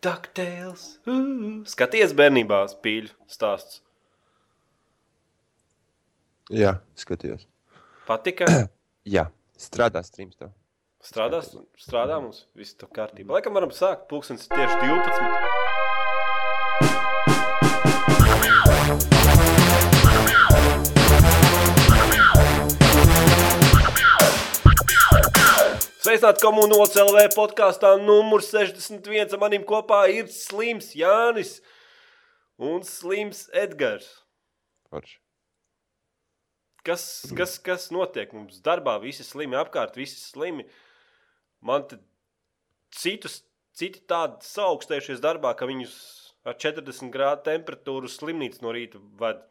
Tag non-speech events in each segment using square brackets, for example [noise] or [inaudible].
Ducktails. Uh, skaties bērnībā spīļu stāsts. Jā, skatījos. Patika? [clears throat] Jā, strādā streams tev. Strādās, strādā mums, viss tur kārtībā. Laikam varam sākt, pulkstens ir tieši 12. Sveicināti komunāls LV podkāstā numur 61. Manim kopā ir Slims Jānis un Slims Edgars. Forši. Kas, kas, kas notiek mums darbā? Visi slimi apkārt, visi slimi. Man te citus, citi tādi saaugstējušies darbā, ka viņus ar 40 grādu temperatūru slimnīcu no rīta ved.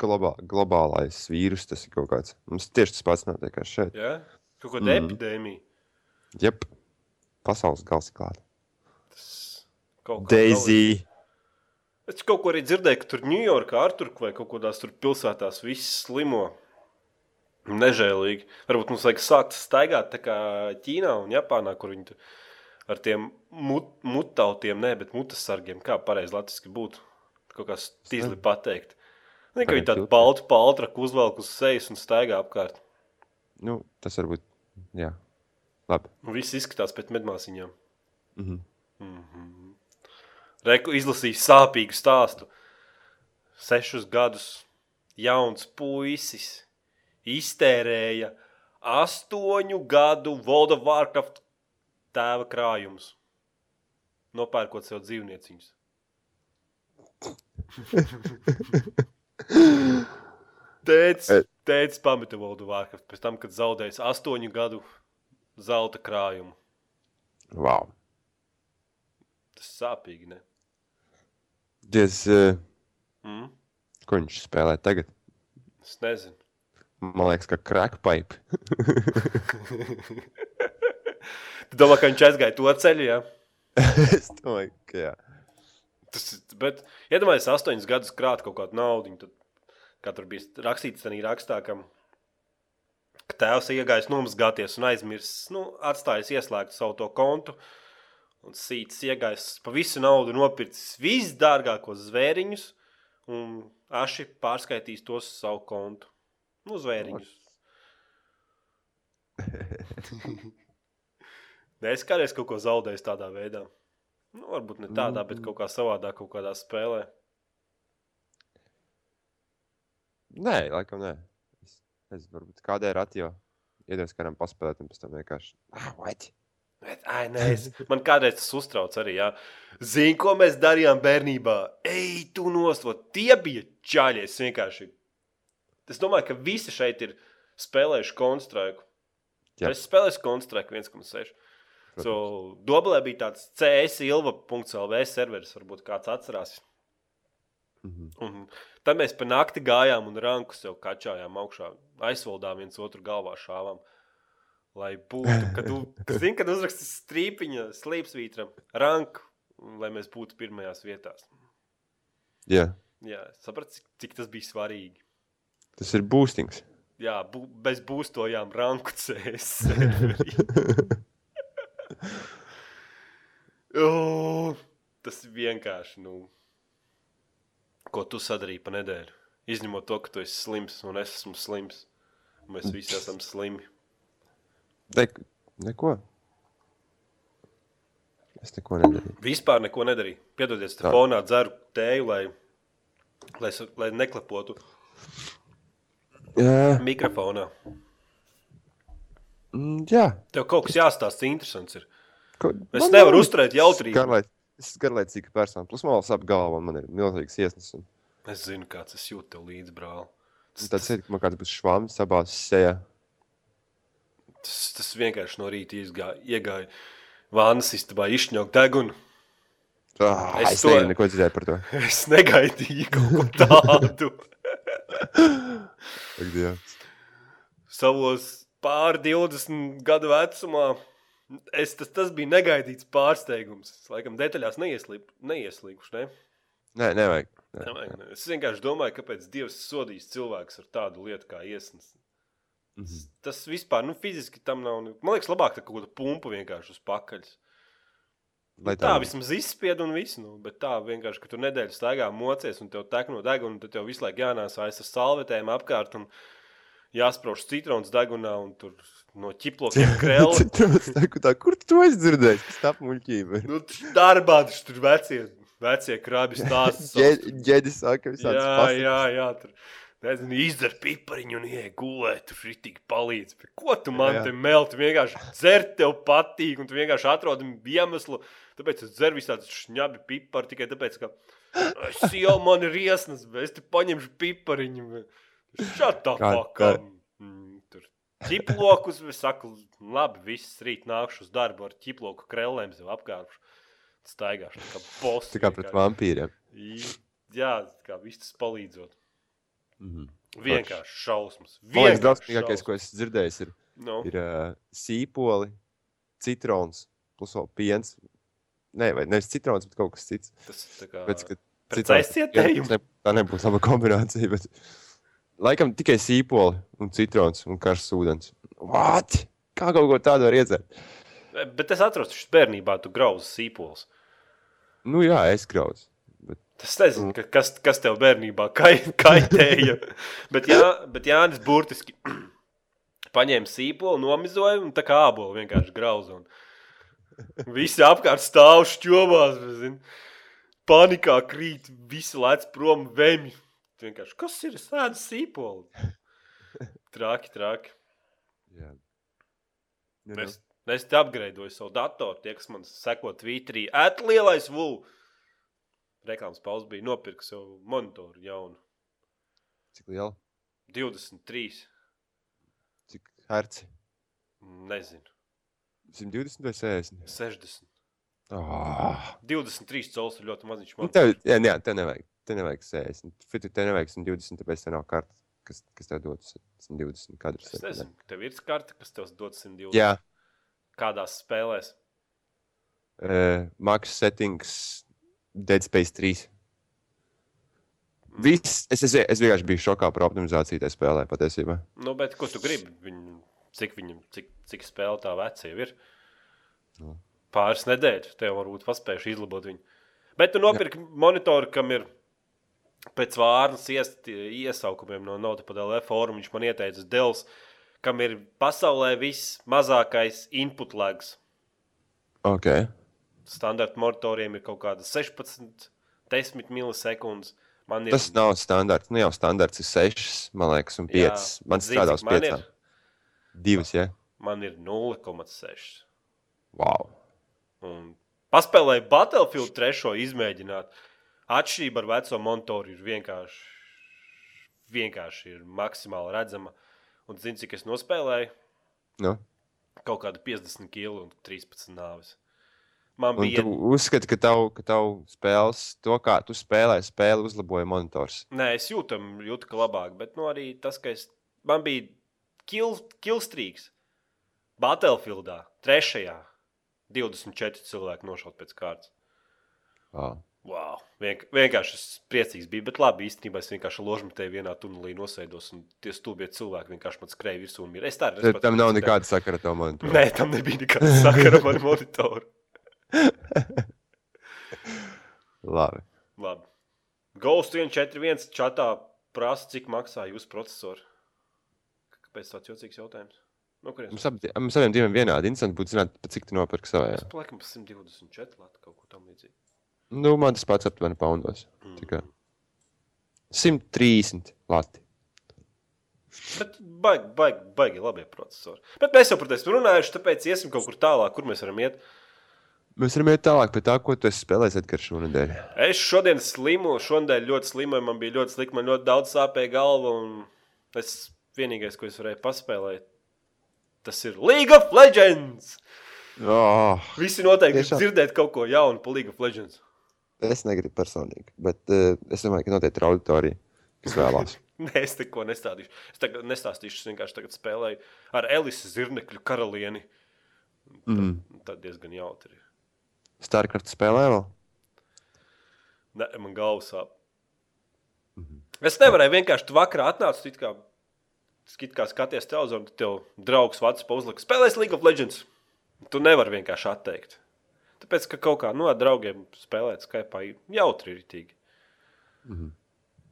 Globā, globālais vīrus tas ir kaut kāds. Mums tieši tas pats notiek šeit. Ja? Kaut kāda mm. Epidēmija. Jep, pasaules gals klāta. Tas kaut kā Daisy. Es kaut ko arī dzirdēju, ka tur Ņujorkā, ar tur vai kaut kādās tur pilsētās viss slimo. Nežēlīgi. Varbūt mums vajag sākt staigāt tā kā Ķīnā un Japānā, kur viņi tur ar tiem mut, mutautiem, ne, bet mutasargiem, kā pareizi latviski būtu. Kaut kā stīzli pateikt. Ne, ka viņi tādu baltu paltraku uzvelk uz sejas un staigā apkārt. Nu, tas varbūt, jā. Labi. Un viss izskatās pēc medmāsiņām. Mhm. Mhm. Reku izlasīju sāpīgu stāstu. Sešus gadus jauns puisis iztērēja astoņu gadu Volda Warcraft tēva krājumus. Nopērkot sev dzīvnieciņus. [laughs] Tēcis, Tēcis pameta Voldu Warcraft pēc tam, kad zaudējis astoņu gadu zelta krājumu. Wow. Tas sāpīgi, ne? Diez, uh, Mm? ko viņš spēlē tagad? Es nezinu. Man liekas, ka crackpipe. [laughs] Tu domā, ka viņš aizgāja to ceļu, jā? [laughs] es domāju, ka jā. Tas, bet, iedomājieties, astoņus gadus krāt kaut kādu naudu. Tad, kā tur bija rakstīts, tādā rakstā, ka, ka tēvs iegājis nomazgāties un aizmirsis, nu, atstājis ieslēgt savu to kontu. Un sīts iegājis pa visu naudu, nopircis visdārgākos zvēriņus, un aši pārskaitīs tos uz savu kontu. Nu, zvēriņus. [laughs] Nē, es kādreiz kaut ko zaudēju tādā veidā. Nu, varbūt ne tādā, bet kaut kā savādāk, kaut kādā spēlē. Nē, laikam nē. Es, es varbūt kādai ratio iedos kādam paspēlēt, un pēc tam vienkārši. Ah, what? Bet, ai, nē, es, [laughs] man kādreiz tas uztrauc arī. Jā. Zini, ko mēs darījām bērnībā? Ej, tu nostot, tie bija čaļi. Es vienkārši. Es domāju, ka visi šeit ir spēlējuši konstraiku. Jā. Es spēlēju konstraiku 1,6. So, Doblē bija tāds CS ilva.lv serveris, varbūt kāds atcerās. Mhm. Un tad mēs pa nakti gājām un ranku sev kačājām augšā, aizvaldām viens otru galvā šāvām. Lai būtu, kad, tu- [laughs] zini, kad uzrakstīs strīpiņa slīpsvītram, ranku, lai mēs būtu pirmajās vietās. Jā, Jā, sapratu, cik, cik tas bija svarīgi. tas ir boostings. Jā, bu, bez būstojām ranku CS. serverī. O, tas ir vienkārši, nu, ko tu sadarīji pa nedēļu. Izņemot to, ka tu esi slims un es esmu slims. Mēs visi esam slimi. Ne, neko. Es neko nedarīju. Vispār neko nedarīju. Piedodiet, Tā. fonā dzeru tēju, lai, lai, lai neklepotu Jā, mikrofonā. mm, jā. Tev kaut kas jāstāsta interesants. Ir. Ko, Es nevaru uzturēt jautrību. Garlaicīga. Es esmu garlaicīga persona. Plus man vēl sāp galva, man ir milzīgs iesnas. Un Es zinu, kāds es jūtu tev līdzi, brāl. un tāds ir, ka man kāds būs švams abās sejā. Tas, tas vienkārši no rīta izgāja, iegāja vānas istabā, izšņaukt degunu. Ah, Es es to- to... neko dzirdēju par to. [laughs] Es negaidīju kaut ko tādu. [laughs] Ak, Dievs. Savos pār 20 gadu vecumā es, tas, tas bija negaidīts pārsteigums. Es laikam detaļās neieslīp, neieslīguši. Ne? Nē, nevajag. Nē. Nevajag, ne? Es vienkārši domāju, kāpēc Dievs sodīs cilvēkus ar tādu lietu kā iesnas. Mhm. Tas vispār, nu, fiziski tam nav. ne- Man liekas, labāk tā kaut kāda pumpa vienkārši uz pakaļ. Lai Tā vismaz izspied un viss. Nu, bet tā vienkārši, ka tu nedēļu staigā mocies un tev tek no deguna, tad tev visu laiku jānāsā aiz ar salvetēm apkārt un jāsprauž citrons degunā un tur no ķiplokiem [laughs] tā, kur tu dzirdējis? Tas tā muļķība. ir. nu, darbā taču tur vecie, vecie krabi stāsta. Ģe- Ģedi saka visādas Jā, pasakas. jā, jā. Tur. Nezinu, izdara pipariņu un ienāk gulēt, tur rītīgi palīdz. Bet ko tu man Jā. te melti? Vienkārši dzert tev patīk, un tu vienkārši atrod iemeslu. Tāpēc es dzeru visādus šņabi pipari tikai tāpēc, ka es jau man ir iesnas, bet es te paņemšu pipariņu. Šādi tā Kā- kā. Mm, Tur ķiplokus, es saku, labi, viss rīt nākšu uz darbu ar ķiploku krellēm sev apkārt. Staigāšu kā boss. Tā kā pret vampīriem. Jā, kā viss tas palīdzot. Mhm. Vienkārši šausmas. Vienkārši drausmīgākais, ko esmu dzirdējis, ir, Nu, ir uh, sīpoli, citrons, plus vēl piens. Nē, vai nevis citrons, bet kaut kas cits. tas tā kā Pēc, ka? Jā, ne- Tā nebūs laba kombinācija. Bet... Laikam tikai sīpoli un citrons un karsts ūdens. What? Kā kaut ko tādu var iedzert? Bet es atceros, ka bērnībā tu grauzi sīpols. Nu jā, es grauzu. Tas nezinu, ka, kas, kas tev bērnībā kai- kaitēja. [laughs] bet, jā, bet Jānis burtiski [clears throat] paņēma sīpolu, nomizoja un tā kā ābolu vienkārši grauza. Un visi apkārt stāv šķobās. Panikā krīt, visi lec prom, vemj. Vienkārši, kas ir sēdes sīpoli? [laughs] Traki, traki. Jā. Nu, nu. Es, es te apgraidoju savu datoru. Tie, kas man seko Twitterī, ēt lielais vū. Reklāmas pauzes bija nopirkt sev monitoru jaunu. Cik liela? 23. Cik herci? Nezinu, 120 vai 60? 60. Oh. 23 cels ir ļoti maziņš. Nu, monitors. tev, jā, jā, tev nevajag. Tev nevajag 60. Fitu, tev nevajag 120, tāpēc tev nav kartes, kas, kas tev dod 120 kadrus. Es nezinu, tev ir karta, kas tev dod 120. Jā, Kādās spēlēs? uh, Max settings, Dead Space 3. Viss, es, es, es vienkārši biju šokā par optimizāciju tajā spēlē patiesībā. Nu, bet ko tu gribi? Viņu, cik viņam, cik, cik spēle tā vecā ir? Nu. Pāris nedēļas, tev varbūt paspējuši izlabot viņu. Bet tu nopirki monitoru, kam ir pēc vārnas iest, iesaukumiem no Notipadēlē fóruma. Viņš man ieteica Dēls, kam ir pasaulē vismazākais input lags. Ok. Standarta monitoriem ir kaut kāda 16, 10 milisekundes. Man ir Tas nav standarts. Nu jau standarts ir 6, man liekas, un 5. Jā, Man strādā uz cik man 5. ir? Divas, jā. Man ir 0,6. Wow. Un paspēlēju Battlefield 3. izmēģināt. Atšķirība ar veco monitoru ir vienkārši, vienkārši ir maksimāli redzama. Un zini, cik es nospēlēju? Nu. Kaut kāda 50 kg un 13 nāves. Man Un bija. tu uzskati, ka tavu, ka tavu spēles, to kā tu spēlē, spēli uzlaboja monitors. Nē, es jūtu, jūtu ka labāk, bet nu, arī tas, ka es, man bija kill, killstrīks Battlefieldā, trešajā. 24 cilvēki nošaut pēc kārtas. Wow. Wow. Vienk vienkārši es priecīgs biju, bet labi, īstenībā es vienkārši ložmetēju vienā tunelī nosēdos, un tie stulbie cilvēki vienkārši man skrēja virsū un mirst. Es tā Tad Tam nav nekāda sakara ar to monitoru. Nē, tam nebija nekāda [laughs] sakara ar manu monitoru. [laughs] Labi. Labi. Ghost 141 čatā prasa, cik maksā jūsu procesori. Kāpēc tāds jocīgs jautājums? No kurienes? Mums, abi, mums abiem diviem vienādi. Interesanti būtu zināt, cik tu nopirki savā. Es paliekam pa 124 lati kaut ko tam līdzīgu. Nu, man tas pats aptuveni poundos. Tikai 130 lati. Bet baigi, baigi, baigi labie procesori. Bet mēs jau par to esam runājuši, tāpēc iesim kaut kur tālāk, kur mēs varam iet. Mēs varam iet tālāk pie tā, ko tu esi spēlējis Edgars šonadēļ. Es šodien slimu, šodien ļoti slimoju, man bija ļoti slikti, man ļoti daudz sāpēja galva. un Es vienīgais, ko es varēju paspēlēt, tas ir League of Legends. Oh, Visi noteikti Tiešām? dzirdēt kaut ko jaunu par League of Legends. Es negribu personīgi, bet uh, es domāju, ka noteikti ir auditorija, kas vēlās. [laughs] Nē, es neko nestāstīšu. Es tagad nestāstīšu, es vienkārši tagad spēlēju ar Elisu Zirnekļu karalieni. Mm. Tad diezgan jautri. Starcraft spēlē vēl? Nē, man galva sāp. Mhm. Es nevarēju vienkārši tu vakarā atnākt, it kā, kā skaties televizoru, tad tev draugs vats pauzlika. Spēlēs League of Legends. Tu nevari vienkārši atteikt. Tāpēc, ka kaut kā nu, ar draugiem spēlēt Skype jautri ir tīk. Mm -hmm.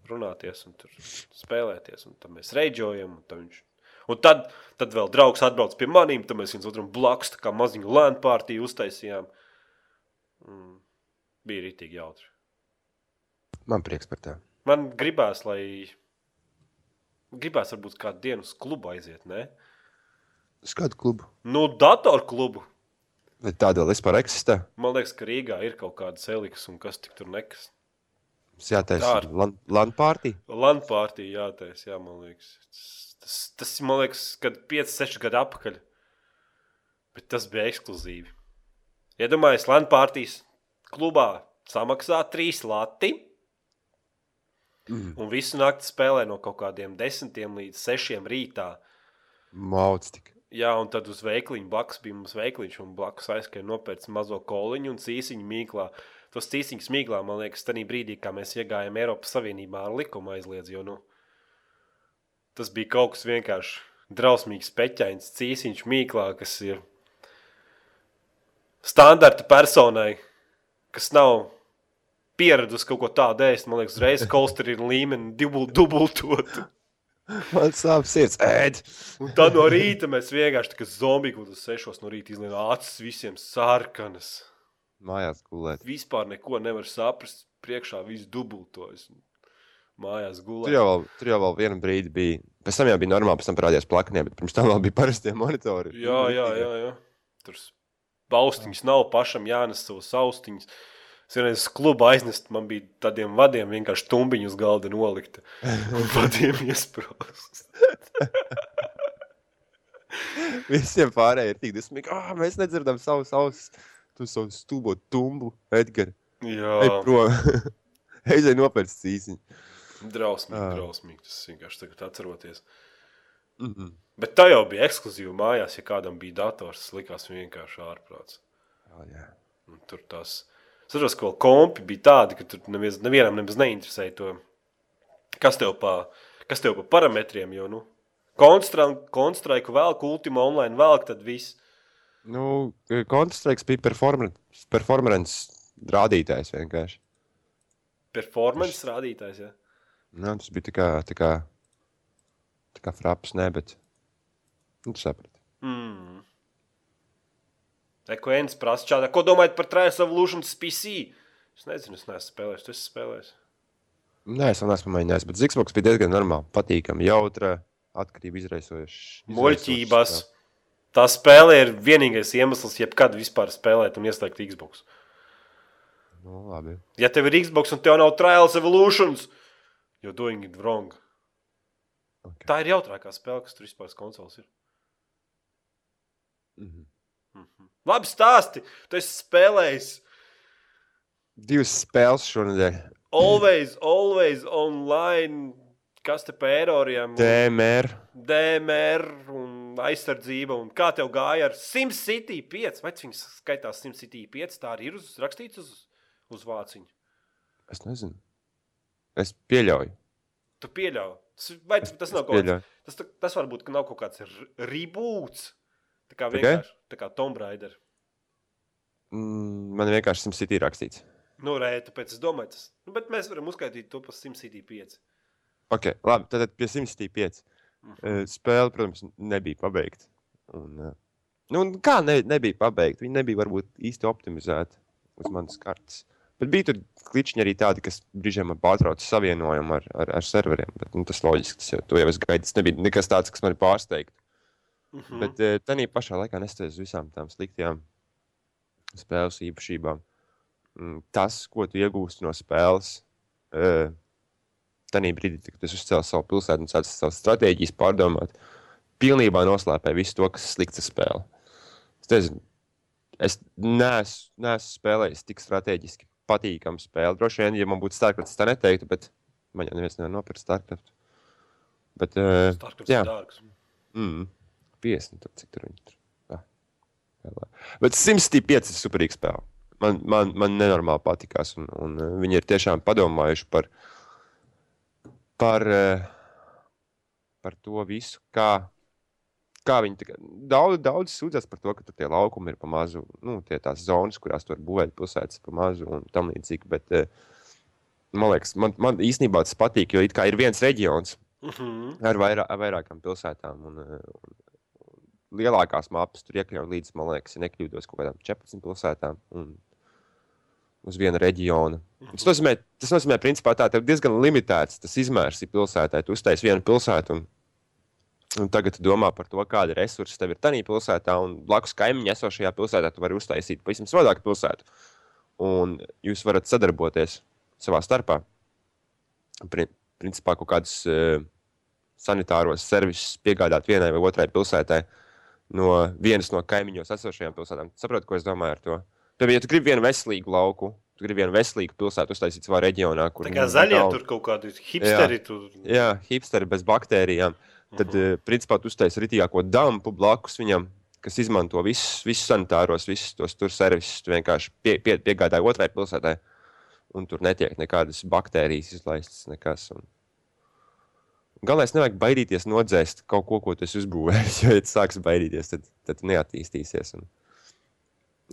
Runāties un tur spēlēties, un tad mēs reģojam. Un tad, viņš... un tad, tad vēl draugs atbrauc pie maniem, tad mēs viens otram blakus kā maziņu lēnu pārtīju uztaisījām. Mm. Bija rītīgi jautri. Man prieks par tā. Man gribās, lai gribās varbūt kādu dienu uz klubu aiziet, ne? Uz kādu klubu? Nu, datoru klubu. Vai tāda vēl vispār eksistē? Man liekas, ka Rīgā ir kaut kāda eliks un kas tik tur nekas. Mums jātaisa land pārtī. Land pārtī jātaisa, jā, man liekas. Tas, tas man liekas, kad 5-6 gadu atpakaļ. Bet tas bija ekskluzīvi. Iedomājieties, land pārtīs klubā samaksā 3 lati. Mm. Un visu nakti spēlē no kaut kādiem 10 līdz 6 rītā. Mauts tik. Jā, un tad uz veikliņu blakus bija mums veikliņš, un blakus aizskrēja nopērts mazo koliņu un cīsiņu mīklā. Tos cīsiņus mīklā, man liekas, tajā brīdī, kā mēs iegājām Eiropas Savienībā ar likumu aizliedz, jo, nu, tas bija kaut kas vienkārši drausmīgs peķains cīsiņš mīklā, kas ir standarta personai, kas nav pieradusi kaut ko tādu ēst, man liekas, uzreiz kolsterīna līmeni dubultot. [laughs] Man sāp sirds, ēd. Un tad no rīta mēs vienkārši kā zombiji, kas sešos no rīta izlien acis visiem sarkanas. Mājās gulēt. Vispār neko nevar saprast, priekšā viss dubultojas. Mājās gulēt. Tur jau, vēl, tur jau vēl vienu brīdi bija. Pēc tam jau bija normāli, pēc tam parādījās plaknie, bet pirms tam vēl bija parastie monitori. Jā, jā, jā. jā. Tur baustiņas nav, pašam jānes savus austiņus. Es vienreiz klubu aiznest, man bija tādiem vadiem vienkārši tumbiņu uz galda nolikta. Un [laughs] vadiem iesprāst. [laughs] Visiem pārējiem ir tik dusmīgi. Ah, mēs nedzirdam savus ausis. Tu savu stūbo tumbu, Edgar. Jā. Ej prom. [laughs] Eizai nopērts cīsiņu. Drausmīgi, ah. drausmīgi. Tas vienkārši tagad atceroties. Mm -hmm. Bet tā jau bija ekskluzīva mājās, ja kādam bija dators, tas likās vienkārši ārprāts. Oh, yeah. Un tur tas Es saprotu, ka kompi bija tādi, ka tur nevies, nevienam nemaz neinteresēja to, kas tev pa, kas tev pa parametriem, jo, nu, Counter-Strike vēl, Ultima Online vēl, tad viss. Nu, Counter-Strike bija performance, performance rādītājs vienkārši. Performance Š... rādītājs, jā. Nu, tas bija tā kā, tā kā, tā kā fraps, ne, bet, nu, tu saprati. Mm. Ekoens prasa čādā, ko domājat par Trials Evolution PC? Es nezinu, es neesmu spēlējis, tu esi spēlējis. Nē, es vēl neesmu pamēģinājis, bet Zigzbox bija diezgan normāli, patīkami, jautra, atkarība izraisoša. Muļķības. Tā spēle ir vienīgais iemesls, jebkad vispār spēlēt un ieslēgt Xbox. Nu, labi. Ja tev ir Xbox un tev nav Trials Evolutions, you're doing it wrong. Okay. Tā ir jautrākā spēle, kas tur vispār konsoles ir. Mm -hmm. Labi, stāsti. Tu esi spēlējis. Divas spēles šonadēļ. Always, always online. Kas te par eroriem? DMR. DMR un aizsardzība. Un kā tev gāja ar SimCity 5? Vai viņas skaitās SimCity 5? Tā arī ir uz, rakstīts uz, uz vāciņu. Es nezinu. Es pieļauju. Tu pieļauj. Vai tas nav kaut kāds? Tas, tas varbūt ka nav kaut kāds reboots. Tā kā vienkārši tā kā Tomb Raider. Mm, man vienkārši SimCity rakstīts. Nu, rē, tāpēc es domāju, tas. Nu, bet mēs varam uzskaitīt to par SimCity 5. Ok, labi, tad pie SimCity 5. Mm -hmm. Spēle, protams, nebija pabeigta. Un, eh, nu, kā ne, nebija pabeigta? Viņa nebija varbūt īsti optimizēta uz manas kartes. Bet bija tur kliķiņi arī tādi, kas brīžiem pārtrauca savienojumu ar, ar, ar serveriem. Bet, nu, tas loģiski, tas jau jau es gaidu. Tas nebija nekas tāds, kas man pārsteigtu. Mm -hmm. Bet uh, tā pašā laikā neskatoties uz visām tām sliktajām spēles īpašībām, mm, tas, ko tu iegūsti no spēles, uh, tajā brīdī, kad es uzcēlu savu pilsētu un sāku savas stratēģijas pārdomāt, pilnībā noslēpēja visu to, kas ir slikts ar spēli. Es nezinu, es neesmu, neesmu spēlējis tik strateģiski patīkamu spēli. Droši vien, ja man būtu Starcraft, tā neteiktu, bet man jau neviens nevar nopirkt Starcraft. Bet, uh, Starcraft jā. ir dārgs. Mm. 50, tad cik tur viņi tur. Jā. Bet 105 ir superīga spēle. Man, man, man nenormāli patīkās, un, un uh, viņi ir tiešām padomājuši par, par, uh, par to visu, kā, kā viņi tikai daudz, daudz sūdzas par to, ka tie laukumi ir pa mazu, nu, tie tās zonas, kurās tur būvēt pilsētas pa mazu un tam līdzīgi. Bet, eh, man liekas, man, man īstenībā tas patīk, jo it kā ir viens reģions Mm -hmm. ar, vairā, vairākām pilsētām. Un, un lielākās mapas tur iekļauj līdz, man liekas, ja nekļūdos kaut kādām 14 pilsētām. Un, Uz viena reģiona. Tas nozīmē, tas nozīmē principā, tā ir diezgan limitēts tas izmērs ir pilsētai. Tu uztaisīji vienu pilsētu, un, un tagad domā par to, kāda resursa tev ir tajā pilsētā, un blakus kaimiņā esošajā pilsētā tu vari uztaisīt pavisam savādāku pilsētu. Un jūs varat sadarboties savā starpā. Pri, principā kaut kādus uh, sanitāros servisus piegādāt vienai vai otrai pilsētai no vienas no kaimiņos esošajām pilsētām. Saprotu, ko es domāju ar to? Piemēram, ja tu gribi vienu veselīgu lauku, tu gribi vienu veselīgu pilsētu uztaisīt savā reģionā, kur Tā kā zaļie tur kaut kādi hipsteri. Tur... Jā, hipsteri bez baktērijām. Tad, uh -huh. principā, tu uztaisīji rītīgāko dampu blakus viņam, kas izmanto visus, visus sanitāros, visus tos tur servisus. Tu vienkārši pie, pie, piegādāji otrai pilsētai, un tur netiek nekādas baktērijas izlaistas. Nekas, un... Galvenais nevajag baidīties nodzēst kaut ko, ko tu esi uzbūvējis. [laughs] Jo, ja tu sāksi baidīties, tad, tad neattīstīsies. Un...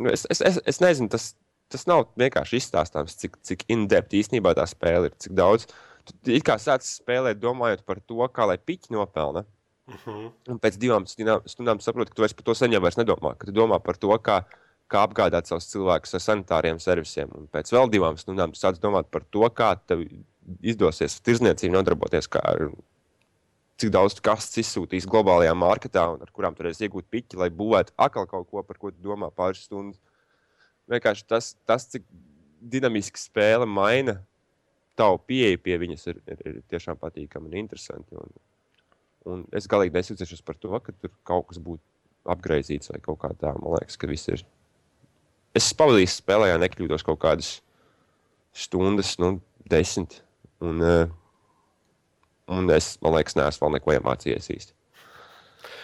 Nu, es, es, es, es nezinu, tas, tas nav vienkārši izstāstāms, cik, cik in-depth īstenībā tā spēle ir. Cik daudz tu it kā sāc spēlēt, domājot par to, kā lai piķi nopelna. Uh -huh. Un pēc divām stundām, stundām saproti, ka tu vairs par to sen jau nedomā. Ka tu domā par to, kā, kā apgādāt savus cilvēkus ar sanitāriem servisiem. Un pēc vēl divām stundām tu sāc domāt par to, kā tev izdosies tirzniecību nodarboties. Ar, cik daudz kastes izsūtīs globālajā marketā un ar kurām varēs iegūt piķi, lai būvētu atkal kaut ko, par ko domā pāris stundas. Vienkārši tas, tas cik dinamiski spēle maina tavu pieeju pie viņas, ir, ir, ir tiešām patīkami un interesanti. Un, un es galīgi nesūdzēšos par to, ka tur kaut kas būtu apgaizīts vai kaut kā tā. Man liekas, ka viss ir. Es pavadīju spēlē, ja nekļūdos kaut kādas stundas, nu, desmit. Un, uh, un es, man liekas, neesmu vēl neko iemācījies īsti.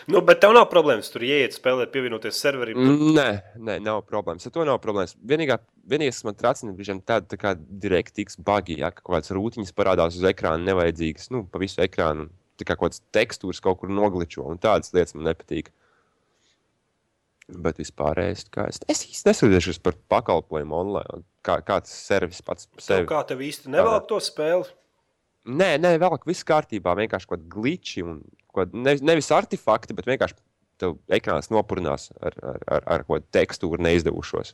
Nu, bet tev nav problēmas tur ieiet, spēlēt, pievienoties serverim. Mm, Nē, nē, nav problēmas. Ar to nav problēmas. Vienīgā, vienīgais, kas man tracina, ir tāda tā kā direktīvs bagi, ja ka kaut kādas rūtiņas parādās uz ekrāna nevajadzīgas, nu, pa visu ekrānu. Tā kā kaut kādas tekstūras kaut kur nogličo, un tādas lietas man nepatīk. Bet vispārējais, kā es, es īsti nesūdzēšos par pakalpojumu online, kā, kāds servis pats sevi. Kā tev īsti nevēl to spēli? Nē, nē, vēl kaut viss kārtībā. Vienkārši kaut kāda glitči un kaut ne, nevis artefakti, bet vienkārši tev ekrāns nopurinās ar, ar, ar, ar kaut kādu tekstūru neizdevušos.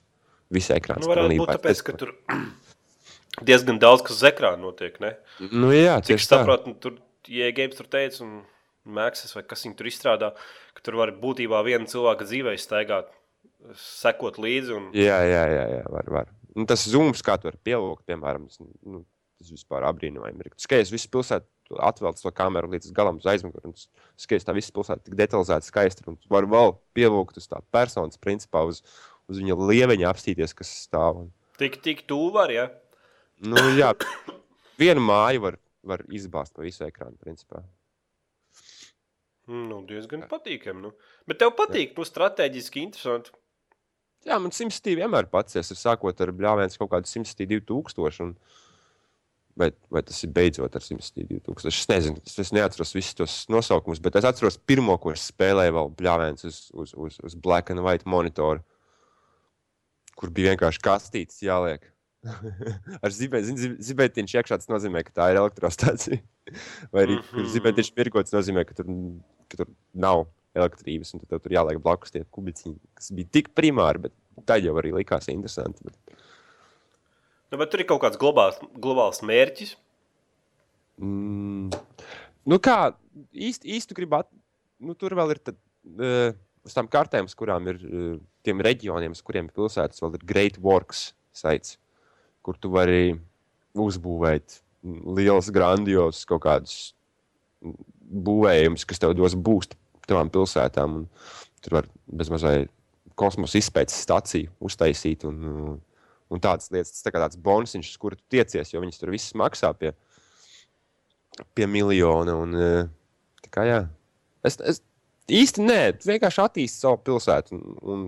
Viss ekrāns Nu, varētu būt tāpēc, ka tur [clears throat] diezgan daudz kas uz ekrāna notiek. Ne? Nu, jā, Cik es saprotu, nu, tur Jēgabs tur teica, un Mēksis vai kas viņi tur izstrādā, ka tur var būtībā viena cilvēka dzīvē staigāt, sekot līdzi. Un... Jā, jā, jā, jā var, var. Un tas zūms, kā tu vari pielūgt, piemēram, nu, tas vispār apbrīnojami ir. Skaties, visu pilsētu atvelc to kameru līdz galam uz aizmuguri. Skaties, tā visa pilsēta tik detalizēta, skaista. Un tu vari vēl pielūgt uz tā personas principā, uz, uz viņa lieveņa apstīties, kas stāv. Un, Tik, tik tuvu var, ja? nu, jā, vienu māju var, var izbāzt pa visu ekrānu, principā. Nu, diezgan patīkami. Nu. Bet tev patīk, nu, strateģiski interesanti. Jā, man simtstī vienmēr pacies. Ir sākot ar bļāvienu kaut kādu simtstī 2000. Un... Vai, vai tas ir beidzot ar 102,000? Es nezinu, es, es neatceros visus tos nosaukumus, bet es atceros pirmo, ko es spēlēju, vēl bļāviens uz, uz, uz, uz black and white monitoru, kur bija vienkārši kastītes jāliek. [laughs] ar zibētiņu zibē, iekšā tas nozīmē, ka tā ir elektrostācija. [laughs] Vai arī mm. -hmm. zibētiņš mirgots nozīmē, ka tur, ka tur nav elektrības, un tad tur jāliek blakus tie kubiciņi, kas bija tik primāri, bet tā jau arī likās interesanti. Bet... Nu, bet tur ir kaut kāds globāls, globāls mērķis. Mm, nu kā īsti, īsti gribētu, nu, tur vēl ir tad, uh, uz tām kartēm, kurām ir uh, tiem reģioniem, kuriem ir pilsētas, vēl ir Great Works sites, kur tu vari uzbūvēt liels, grandios kaut kādus būvējumus, kas tev dos būst tavām pilsētām. Un tur var bezmazliet kosmosa izpētes staciju uztaisīt un, un tādas lietas. Tas tā kā tāds bonusiņš, uz kuru tu tiecies, jo viņas tur viss maksā pie, pie miljona. Un, tā kā, jā. es, es īsti nē, tu vienkārši attīsti savu pilsētu. Un, un,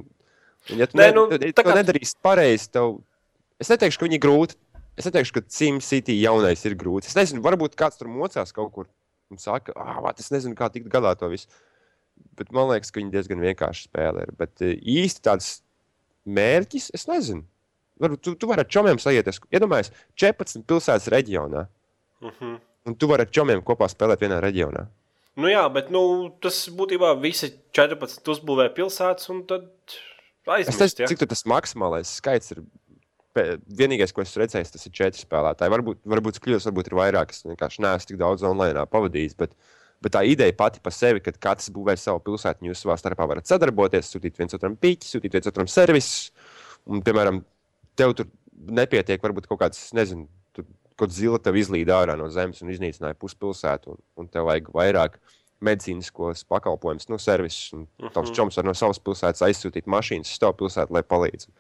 un ja tu, Nē, ne, nu, ja kā- nedarīsi pareizi, tev. Es neteikšu, ka viņi ir grūti. Es neteikšu, ka SimCity jaunais ir grūts. Es nezinu, varbūt kāds tur mocās kaut kur un saka, ah, vāt, es nezinu, kā tikt galā ar to visu. bet man liekas, ka viņi diezgan vienkārši spēlē. Bet eh, īsti tāds mērķis, es nezinu. Varbūt tu, tu vari ar čomiem sajieties. Iedomājieties, 14 pilsētas reģionā. Uh -huh. Un tu vari ar čomiem kopā spēlēt vienā reģionā. Nu jā, bet nu, tas būtībā visi 14 uzbūvē pilsētas un tad Es aizmirst. nezinu, Ja? cik tas maksimālais skaits ir. Vienīgais, ko esmu redzējis, tas ir četri spēlētāji. Varbūt, varbūt es kļūdos, varbūt ir vairāk. Es vienkārši neesmu tik daudz online pavadījis. Bet, bet tā ideja pati par sevi, kad katrs būvē savu pilsētu, jūs savā starpā varat sadarboties, sūtīt viens otram pīķi, sūtīt viens otram servisus. Un, piemēram, tev tur nepietiek, varbūt kaut kāds, nezinu, tur kaut zila tev izlīd ārā no zemes un iznīcināja puspilsētu, un, un tev vajag vairāk medicīniskos pakalpojumus, no servisus. Un tavs Mhm. čoms var no savas pilsētas aizsūtīt mašīnas uz tavu pilsētu, lai palīdzētu.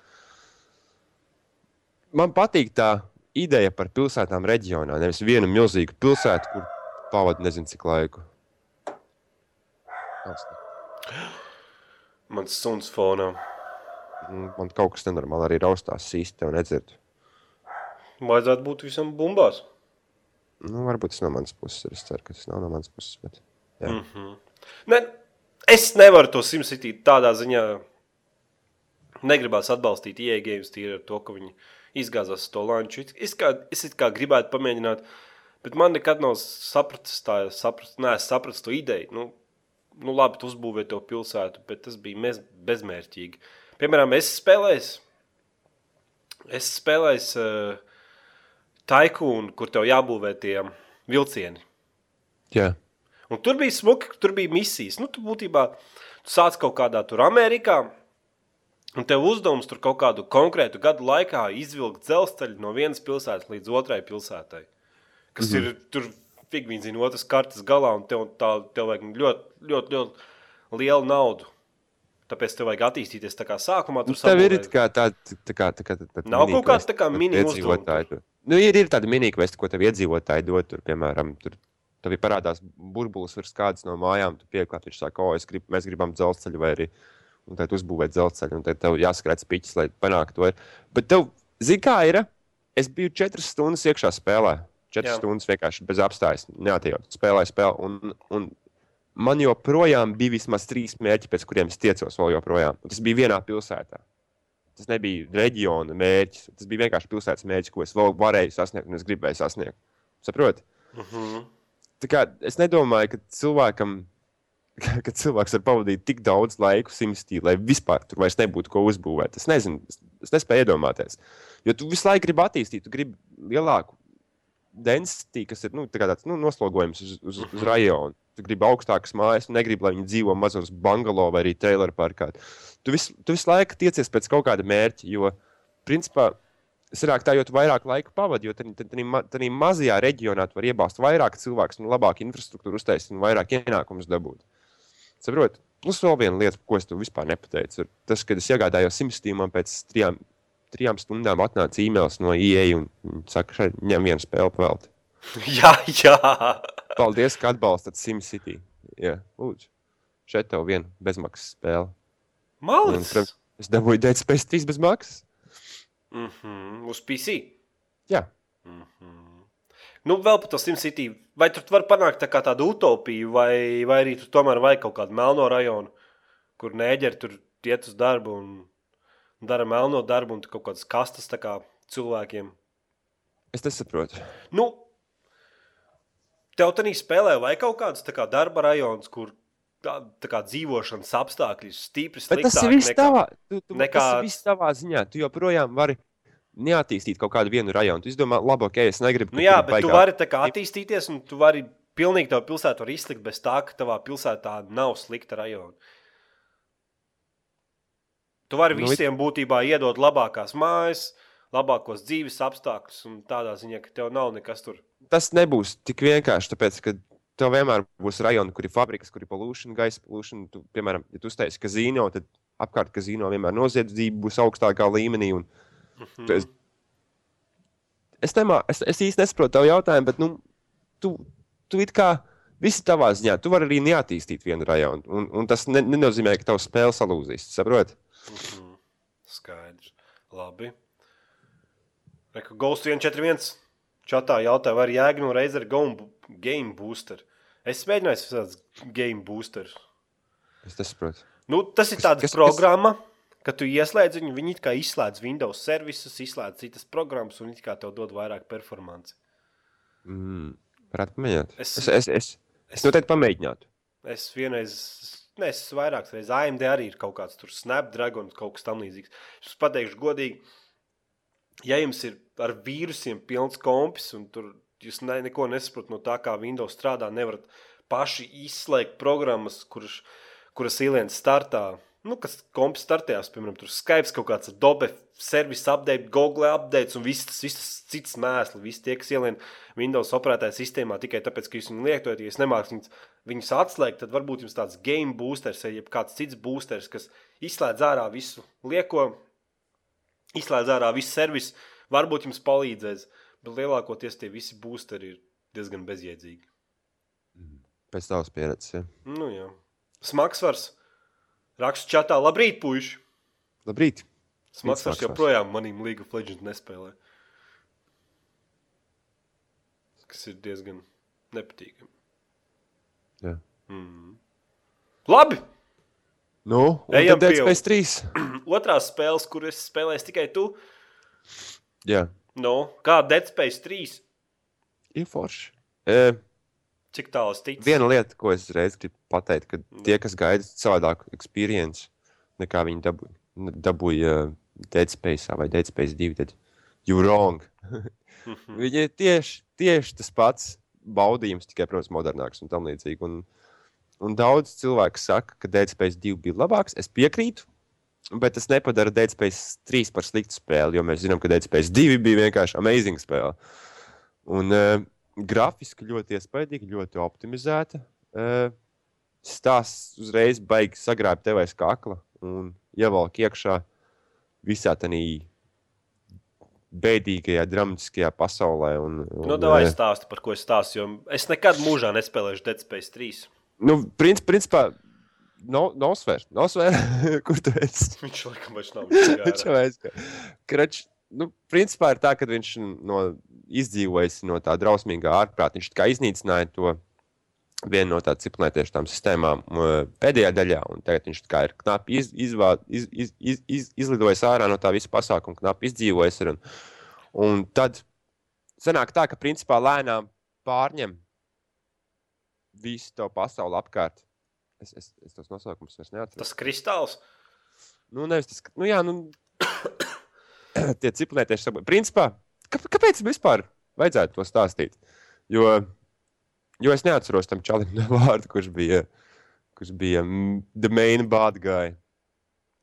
Man patīk tā ideja par pilsētām reģionā. Nevis vienu milzīgu pilsētu, kur pavadīja nezinu cik laiku. Mans suns fonā. Mm, Man kaut kas nenormāli arī raustās, īsti tev nedzird. Vajadzētu būt visam bumbās. Nu, varbūt tas no manas puses ir. Es ceru, ka tas nav no manas puses. Bet... Jā. Mhm. Ne, es nevaru to simsitīt tādā ziņā. Negribās atbalstīt ieejas tīri ar to, ka viņi izgāzās to lanču. Es, kā, es kā gribētu pamēģināt, bet man nekad nav sapratis tā, saprast, nē, es sapratu to ideju. Nu, nu labi, tu uzbūvēji to pilsētu, bet tas bija mez, bezmērķīgi. Piemēram, es spēlēju, es spēlēju uh, taikūnu, kur tev jābūvē tie vilcieni. Jā. Un tur bija smuki, tur bija misijas. Nu, tu būtībā tu sāc kaut kādā tur Amerikā, un tev uzdevums tur kaut kādu konkrētu gadu laikā izvilkt dzelzceļu no vienas pilsētas līdz otrai pilsētai. Kas mm -hmm. ir tur, fig viņi zina, otras kartes galā, un tev, tā, tev vajag ļoti, ļoti, ļoti lielu naudu. Tāpēc tev vajag attīstīties tā kā sākumā. Nu, tur tev ir it kā tāda tā kā, tā kā, tā, tā Nav kaut mini-quest, tā kā ko mini iedzīvotāji uzdevumi tur- Nu, ir, ir tāda mini-quest, ko tev iedzīvotāji dod. Tur, piemēram, tur tev ir parādās burbulis virs kādas no mājām. Tu pieklāt, viņš saka, o, grib, mēs gribam dzelzceļu vai arī. Un tad uzbūvēt dzelzceļu, un tad tev jāskrēc piķis, lai panāktu to. Bet tev, zini, kā ir? Es biju četras stundas iekšā spēlē. Četras Jā. stundas vienkārši bez apstājas. Neatījot, spēlēju spēli. Un, un man joprojām bija vismaz trīs mērķi, pēc kuriem es tiecos vēl joprojām. Tas bija vienā pilsētā. Tas nebija reģiona mērķis. Tas bija vienkārši pilsētas mērķis, ko es vēl varēju sasniegt un es gribēju sasniegt. Saprotiet? Mhm. Tā kā Es nedomāju, ka cilvēkam, [laughs] ka cilvēks var pavadīt tik daudz laika simstī, lai vispār tur vairs nebūtu ko uzbūvēt. Es nezinu, es, es nespēju iedomāties. Jo tu visu laiku gribi attīstīt, tu gribi lielāku density, kas ir nu, tā tāds nu, noslogojums uz, uz, uz rajonu. Gribi augstākas mājas, negribi, lai viņi dzīvo mazos bungalo vai arī trailer parkā. Tu, vis, tu visu laiku tiecies pēc kaut kāda mērķa, jo, principā, Sanāk, tā, jo vairāk laika pavadi, jo tādā mazajā reģionā tu vari iebāzt vairāk cilvēku, un labāku infrastruktūru uztaisīt un vairāk ienākumus dabūt. Saprot? Plus vēl viena lieta, ko es tev vispār nepateicu, ir tas, ka es iegādājos simstīm un pēc trijām, trijām stundām atnāca e-mails no IE un viņi saka, šeit ņem vienu spēli pavēlti. [laughs] Jā, jā. Paldies, ka atbalstat SimCity. Jā, lūdzu. Šeit tev viena bezmaksas spēle. Un, Malins. protams, es dabūju Dead Space 3 bez maksas. Mm -hmm. Uz PC. Jā, Mm -hmm. Nu, vēl par to SimCity. Vai tur var panākt tā tādu utopiju, vai, vai arī tur tomēr vajag kaut kādu melno rajonu, kur nēģeri tur iet uz darbu un dara melno darbu, un kaut kādas kastes tā kā cilvēkiem. es nesaprotu. Nu, tev tādā spēlē vai kaut kāds tā kā darba rajons, kur tā, tā kā dzīvošanas apstākļi ir stipri Bet tas ir sliktāki viss nekā- tavā, tu, tu, nekā- tas ir viss tavā ziņā. Tu joprojām vari neattīstīt kaut kādu vienu rajonu. Tu izdomā, labi, ok, es negribu. Nu, jā, bet tu baigā- vari tā kā attīstīties, un tu vari pilnīgi tavu pilsētu var izlikt bez tā, ka tavā pilsētā nav slikta rajona. Tu vari Nu, visiem būtībā iedot labākās mājas, labākos dzīves apstākļus, un tādā ziņā, ka tev nav nekas tur. Tas nebūs tik vienkārši, tāpēc, ka tev vienmēr būs rajoni, kur ir fabrikas, kur ir pollution, gaisa pollution. Tu, piemēram, ja tu uztaisīsi kazino, tad apkārt kazino vienmēr noziedzība būs augstākā līmenī. Un, Mhm. tu, es, es, nemā, es, es īsti nesaprotu tavu jautājumu, bet nu, tu, tu it kā viss ir tavā ziņā. Tu vari arī neattīstīt vienu rajonu, un, un tas ne, nenozīmē, ka tavs spēle salūzīs. Saproti? Mhm. Skaidrs. Labi. Reku Ghost 141. Čatā jautāja, vai ir jēga no Razer Game- Booster. Es mēģināju visādus game boosters. Es nesaprotu. Nu, tas ir Kas- tāds kas- kas- programma, ka tu ieslēdz viņu, viņi kā izslēdz Windows servisus, izslēdz citas programmas un it kā tev dod vairāk performanci. Mm. Varētu pamēģināt. Es- Es, es, es, es noteikti pamēģinātu. Es vienreiz, ne, es vairākas reizes, AMD arī ir kaut kāds tur Snapdragon, kaut kas tamlīdzīgs. Es pateikšu godīgi, ja jums ir ar vīrusiem pilns kompis un tur jūs ne, neko nesaprotat no tā, kā Windows strādā, nevarat paši izslēgt programmas, kuras, kuras ielien startā. Nu, kas kompis startējās, piemēram, tur Skype, kaut kāds Adobe service update, Google update un viss tas, viss tas cits mēsls, visi tie, kas ielien Windows operētāja sistēmā tikai tāpēc, ka jūs viņu lietojat, ja jūs nemākat viņus, viņus atslēgt, tad varbūt jums tāds game boosters vai kāds cits boosters, kas izslēdz ārā visu lieko, izslēdz ārā visu servisu, varbūt jums palīdzēs, bet lielākoties tie visi boosteri ir diezgan bezjēdzīgi. Pēc tavas pieredzes. Ja. Nu, jā. Smagsvars. Rakstu čatā, labrīt, puiši! Labrīt! Smagsvars. joprojām manīm League of Legends nespēlē. Kas ir diezgan nepatīkami. Jā. Mm. Labi! Nu, Ejam tad Dead pie- Space 3. [clears throat] Otrās spēles, kuras spēlēs tikai tu. Jā, No, kā Dead Space 3. ir forši. E, Cik tālu es ticu? viena lieta, ko es reiz gribu pateikt, ka tie, kas gaida savādāku pieredzi, nekā viņi dabūja, dabūja uh, Dead Space vai Dead Space 2, tad you wrong. Mhm. Viņi ir tieši, tieši tas pats baudījums, tikai, protams, modernāks un tam līdzīgi. Un, un daudz cilvēku saka, ka Dead Space 2 bija labāks. Es piekrītu, bet tas nepadara Dead Space 3 par sliktu spēli, jo mēs zinām, ka Dead Space 2 bija vienkārši amazing spēle. Un uh, grafiski ļoti iespaidīgi, ļoti optimizēta. Uh, Stāsts uzreiz beigas sagrābt tev aiz kakla un ievelk iekšā visā tajā bēdīgajā, dramatiskajā pasaulē. Un, un, Nu, davai eh, stāsti, par ko es stāstu, jo es nekad mūžā nespēlēšu Dead Space 3. Nu, princi, principā, no, nosver, nosver, [laughs] kur tu esi. Viņš laikam vairs nav [laughs] Viņš bijis. aizgāja. Krač, nu, principā ir tā, ka viņš no, izdzīvojis no tā drausmīgā ārprāta. Viņš kā iznīcināja to vienu no tādām ciklētiešām sistēmām pēdējā daļā, un tagad viņš ir knapi iz, izvā, iz, iz, iz, iz, izlidojis ārā no tā visa pasākuma, knapi izdzīvojis. Ir, un, un tad sanāk tā, ka principā lēnām pārņem visu to pasauli apkārt. Es, es, es tos nosaukumus vairs neatceros. Tas kristāls. Nu, nevis tas, nu, jā, nu, [coughs] tie ciprunētieši saprot. Principā, kā, kāpēc vispār vajadzētu to stāstīt? Jo, jo es neatceros tam čalim [laughs] vārdu, kurš bija, kurš bija mm, the main bad guy.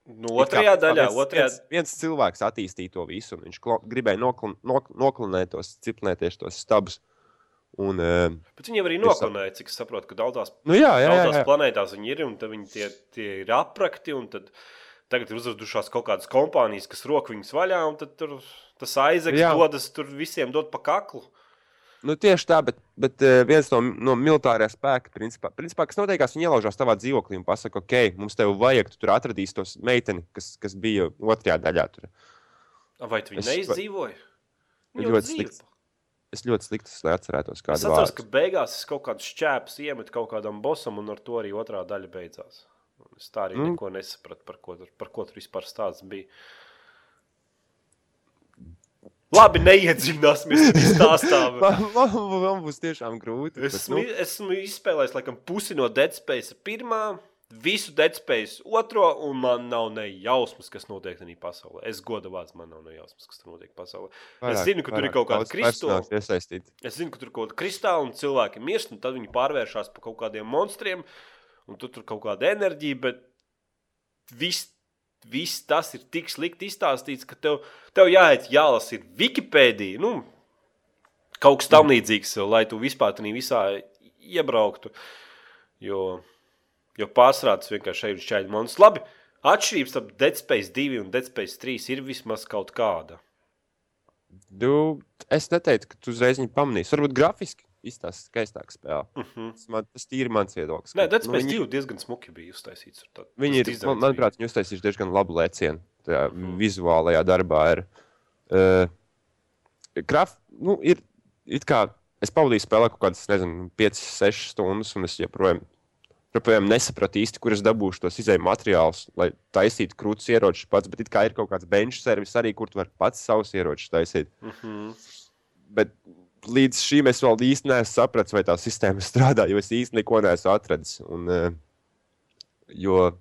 Nu, kā otrajā principā daļā, viens, otrajā, viens, viens cilvēks attīstīja to visu, un viņš klo, gribēja noklon, nok, noklinēt tos ciprunētieši tos stabus. Un, uh, bet viņi jau arī Es noklonēja, cik es saprotu, ka daudzās, nu, jā, jā, jā, daudzās jā. planētās viņi ir, un viņi tie, tie ir aprakti, un tad tagad ir uzradušās kaut kādas kompānijas, kas rok viņus vaļā, un tur tas aizeks dodas, tur visiem dod pa kaklu. Nu, tieši tā, bet, bet eh, viens no, no militārā spēka, principā, principā, kas notiekās, viņi ielaužās tavā dzīvoklī un pasaka, ok, mums te vajag, tu tur atradīsi tos meiteni, kas, kas bija otrajā daļā. Tur. Vai tu viņi Es- jau ļoti dzīvo. Es ļoti slikti lai atcerētos, Es kādu atceros, vārdu. ka beigās es kaut kādus šķēpus iemetu kaut kādam bosam, un ar to arī otrā daļa beidzās. Un Es tā arī Mm. neko nesapratu, par ko, tur- par ko tur vispār stāsts bija. Labi, neiedziļināsimies [laughs] stāstā. Man, man, man būs tiešām grūti. Bet, Esmu, nu, esmu izspēlējis laikam, pusi no Dead Space pirmā, visu Dead Space otro, un man nav ne jausmas, kas notiek tajā pasaulē. Es godu vārds, man nav ne jausmas, kas tur notiek pasaulē. vairāk- zinu, ka tur ir vairāk kaut personāžu iesaistīti. Es zinu, ka tur kaut kāda kristāla un cilvēki mirst, un tad viņi pārvēršas par kaut kādiem monstriem, un tu tur kaut kāda enerģija, bet viss, viss tas ir tik slikti izstāstīts, ka tev, tev jāiet jālasa ir Wikipēdija. Nu, kaut kas tam līdzīgs, lai tu vispār tādā visā iebrauktu. Jo, jo pārsvarā tas vienkārši šeit ir šķēļi monstrs. Labi, atšķirības starp Dead Space 2 un Dead Space 3 ir vismaz kaut kāda. Nu, es neteiktu, ka tu uzreiz viņu pamanīsi. Varbūt grafiski izstāsta skaistāk spēle. Uh -huh. Tas, man, tas ir mans viedoklis. Nē, Dead Space viņi- 2 diezgan smuki bija uztaisīts. tā- Viņi tas ir, man, bija. manuprāt, viņi uztaisījuši diezgan labu lēcienu. Tajā Mhm. vizuālajā darbā ir. Uh, graf, nu, ir it kā es pavadīju spēlē kaut kādas, nezinu, 5, 6 stundas, un es joprojām joprojām nesapratu īsti, kur es dabūšu tos izēju materiālus, lai taisītu krūtis ieročus pats. Bet kā ir kaut kāds bench servis arī, kur tu vari pats savus ieročus taisīt. Mm -hmm. Bet līdz šim es vēl īsti neesmu sapratis, vai tā sistēma [laughs] strādā, jo es īsti neko neesmu atradis. Un, eh, jo,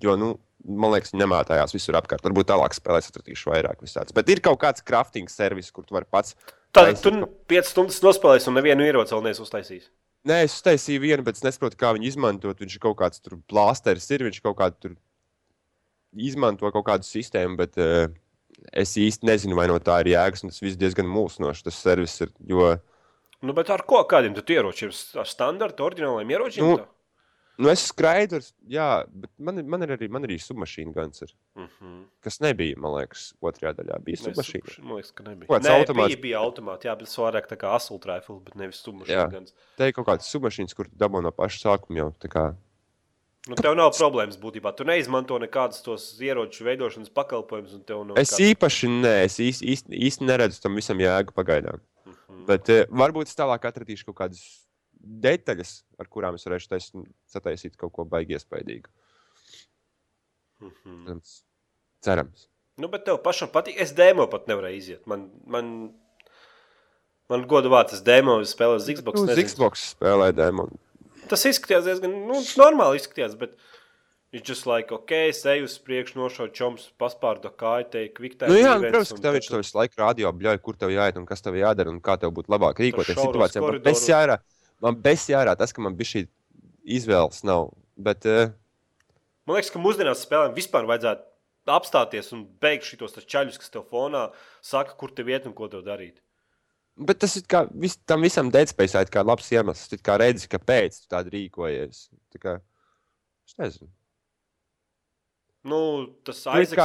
jo, nu, man liekas, viņi nemētājās visur apkārt. Varbūt tālāk spēlēs, atradīšu vairāk visādas. Bet ir kaut kāds crafting servis, kur tu vari pats. Tad tu kaut- 5 stundas nospēlēsi un nevienu ieroci vēl neesi uztaisījis. Nē, es uztaisīju vienu, bet es nesaprotu, kā viņu izmantot. Viņš kaut kāds tur plāsteris, ir viņš kaut kādu tur izmanto kaut kādu sistēmu, bet uh, es īsti nezinu, vai no tā ir jēgas. Tas viss diezgan mulsinoši. Tas servis ir. Jo, Nu, bet ar ko kādiem ieročiem? Ar standarta, oriģināliem ieročiem? Nu, tā? Nu, es skraidu, ar- jā, bet man, man ir arī, man arī submašīna guns, ir, Mhm. kas nebija, man liekas, otrajā daļā. Bija submašīna. Man liekas, ka nebija. Kāds Nē, automāts. Bija, bija automāts, jā, bet tas vairāk tā kā assault rifle, bet nevis submašīna. Gan. Te ir kaut kādas submašīnas, kur dabū no paša sākuma jau. tā Kā, Nu, tev nav problēmas būtībā. Tu neizmanto nekādus tos ieroču veidošanas pakalpojumus, un tev nav es īpaši nē, es īsti, īsti, īsti neredzu tam visam jēgu pagaidām. Mhm. Bet uh, varbūt es tālāk atradīšu kaut kādas detaļas, ar kurām es varēšu tais, sataisīt kaut ko baigi iespaidīgu. Mhm. Protams, Cerams. Nu, bet tev pašam patīk. Es dēmo pat nevarēju iziet. Man, man, man godu vārds, es dēmo spēlēju uz Xbox. Uz nezinu. Xbox spēlē dēmonu. Tas izskatījās diezgan nu, normāli. Izskatījās, bet viņš just like, ok, es eju uz priekšu, nošauju čoms, paspārdu kāju, teikt, kviktē. Nu, jā, nu, protams, ka tev viņš to visu laiku rādio bļauj, kur tev jāiet un kas tev jādara un kā tev būtu labāk rīkoties situācijā. Koridoros. bez jārā, man bez jārā tas, ka man bija šī izvēles nav. Bet, uh, Man liekas, ka mūsdienās spēlēm vispār vajadzētu apstāties un beigt šos čaļus, kas tev fonā saka, kur tev iet un ko tev darīt. bet tas ir kā, vis, tam visam deadspējas kā labs iemesls. Tu kā redzi, kāpēc tu tādu rīkojies. Tā kā, es nezinu. Nu, tas tu- aizsaks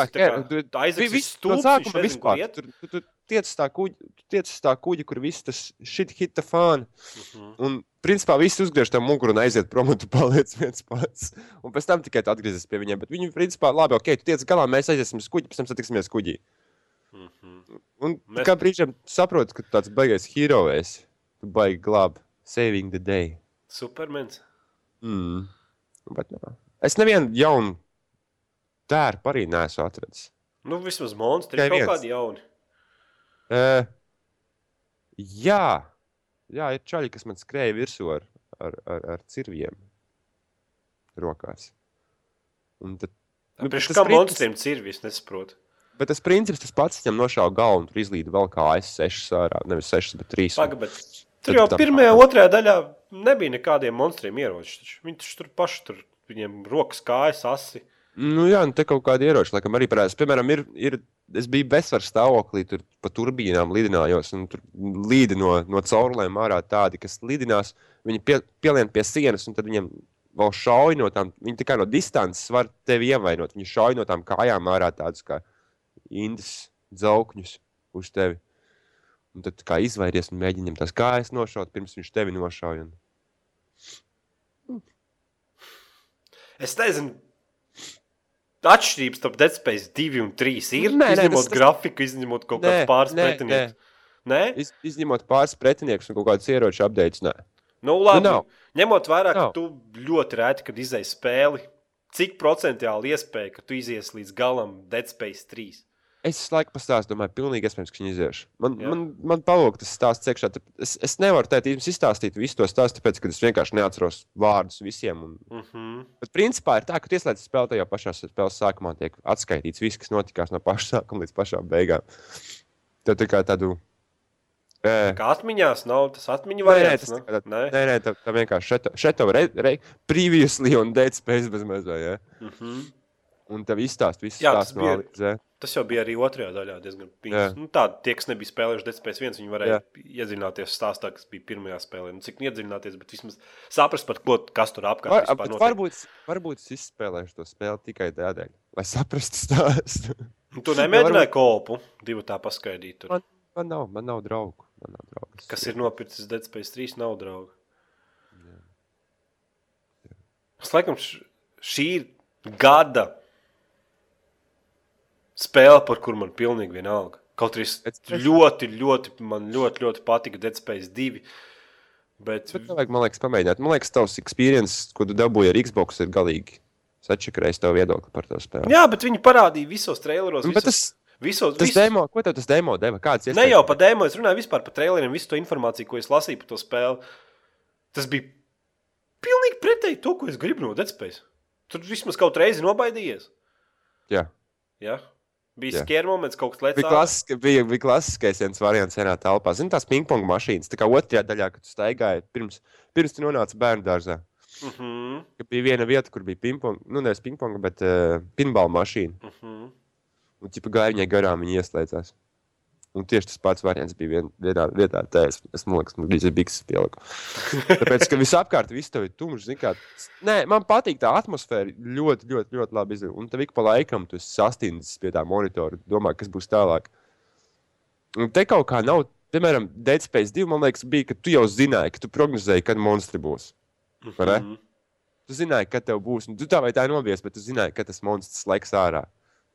Vi- ir iet. Tur, tu, tu tiec tā kuģa, tiec tā kuģa, kur viss tas šit hita fāna. Mhm. Un, principā, viss uzgriež tam muguru un aiziet prom, un tu paliec viens pats. Un pēc tam tikai tu atgriezies pie viņiem. Bet viņi, principā, labi, ok, tu tiec galā, mēs aiziesim uz kuģi, pēc tam satiksimies kuģī. Mhm. Un Mēs- kā brīžiem saproti, ka tāds baigais hero esi. Tu baigi glāb, saving the day. Supermens. Mm. Bet, nā. es nevienu jaunu tērpu arī neesmu atradzis. Nu, vismaz monstri ir kaut kādi jauni. Uh, jā, jā, ir čaļi, kas man skrēja virsū ar, ar, ar, ar cirviem rokās. Un tad, Nu, Priekš kā monstriem cirvis, nesaprotu. Bet tas princips tas pats, viņam nošāva galvu un tur izlīda vēl kā AS6 ārā. Nevis 6, bet 3. Paga, bet tur jau pirmajā, otrajā daļā nebija nekādiem monstriem ieroči. taču tur paši tur, viņiem rokas, kājas, asi. Nu, jā, nu, te kaut kādi ieroči, laikam, arī parādās. Piemēram, ir, ir, es biju bezsvaru stāvoklī, tur pa turbīnām lidinājos, un tur līdi no, no caurulēm ārā tādi, kas lidinās. Viņi pie, pielien pie sienas, un tad viņiem vēl šauj no tām, viņi kā no distances var tevi ievainot. Viņi šauj no tām kājām ārā tādus kā indas dzaukņus uz tevi. Un tad kā izvairies un mēģini viņam tās kājas nošaut, pirms viņš tevi nošauj. Un... Es nezinu, atšķirības starp Dead Space 2 un 3 ir. Nē, nē, izņemot tas- tas- grafiku, izņemot kaut Nē, kādus pāris nē, pretinieks. Nē, Iz, izņemot pāris pretiniekus un kaut kādus ieroču. Nē, nu, labi. Nu, nav. Ņemot vērā, ka tu ļoti reti, kad izdeji spēli, cik procentuāli iespēja, ka tu izies līdz galam Dead Space 3? Es laiku pastāstīju, domāju, pilnīgi iespējams, ka viņi iziešu. Man, Jā. man, man palūk tas stāsts iekšā. Es, es nevaru teikt, jums izstāstīt visu to stāstu, tāpēc, ka es vienkārši neatceros vārdus visiem. Un, Uh -huh. bet principā ir tā, ka tu ieslēdz spēli tajā pašā spēles sākumā, tiek atskaitīts viss, kas notikās no paša sākuma līdz pašām beigām. Tad tā kā tādu. E, Kā atmiņās nav tas atmiņu Nē, nē, variants? tas nu? Nē? Nē, nē, tā, tā vienkārši šeit re, re, previously un dead space bez mazā. Ja? Uh -huh. Un tev izstāst visu Jā, tas stāstu no bija-. Tas jau bija arī otrajā daļā diezgan Jā. pīns. Nu, tā, tie, kas nebija spēlējuši Dead Space 1, viņi varēja iedziļināties stāstā, kas bija pirmajā spēlē. Nu, cik iedziļināties, bet vismaz saprast, par ko, kas tur apkārt Var, notiek. varbūt, varbūt es izspēlēšu to spēli tikai tādēļ, lai saprastu stāstu. Nu, Tu nemēģināji [laughs] kopu divu tā paskaidīt. Tur. Man, man, nav, man nav draugu. Man nav draugu. Kas ir nopircis Dead Space 3, nav draugu. Es laikam š- šī ir gada spēle, par kuru man pilnīgi vienalga. Kaut arī es Es- es- ļoti, ļoti, man ļoti, ļoti patika Dead Space 2. Bet, Bet vajag, man liekas, pamēģināt. Man liekas, tavs experience, ko tu dabūji ar Xbox, ir galīgi sačakarējis tavu viedokli par to spēli. jā, bet viņi parādīja visos traileros. Visos, tas, visos, tas visos, demo, ko tev tas demo deva? Kāds Ne jau par dēmu, es runāju vispār par traileriem, visu to informāciju, ko es lasīju par to spēli. Tas bija pilnīgi pretēji to, ko es gribu no Dead Space. Tur vismaz kaut reizi nobaidījies. Jā. Ja? Bija skēra moments, kaut kas Bija, lēcās. klasiski, bija, bija klasiskais viens variants vienā telpā. Zini, tās pingpong mašīnas. Tā kā otrajā daļā, kad tu staigāji pirms, pirms tu nonāci bērnu dārzā. Uh -huh, Ka bija viena vieta, kur bija pingpong, nu nevis pingpong, bet uh, pinball mašīna. uh -huh. Un tipā gāja viņai garām, viņa ieslēdzās. Un tieši tas pats variants bija vien, vienā vietā. Tā es, es man liekas, man bija bikses pieliku. Tāpēc, ka visapkārt viss tev ir tumšs. zini Kā, nē, man patīk tā atmosfēra. Ļoti, ļoti, ļoti labi izdarīta. Un tev ik pa laikam tu esi sastindzis pie tā monitora. Domā, kas būs tālāk. Un te kaut kā nav. Piemēram, Dead Space 2, man liekas, bija, ka tu jau zināji, ka tu prognozēji, kad monstri būs. Ne? Mhm. Tu zināji, ka tev būs. Un tu tā vai tā nobies, bet tu zināji, ka tas monstrs laiks ārā.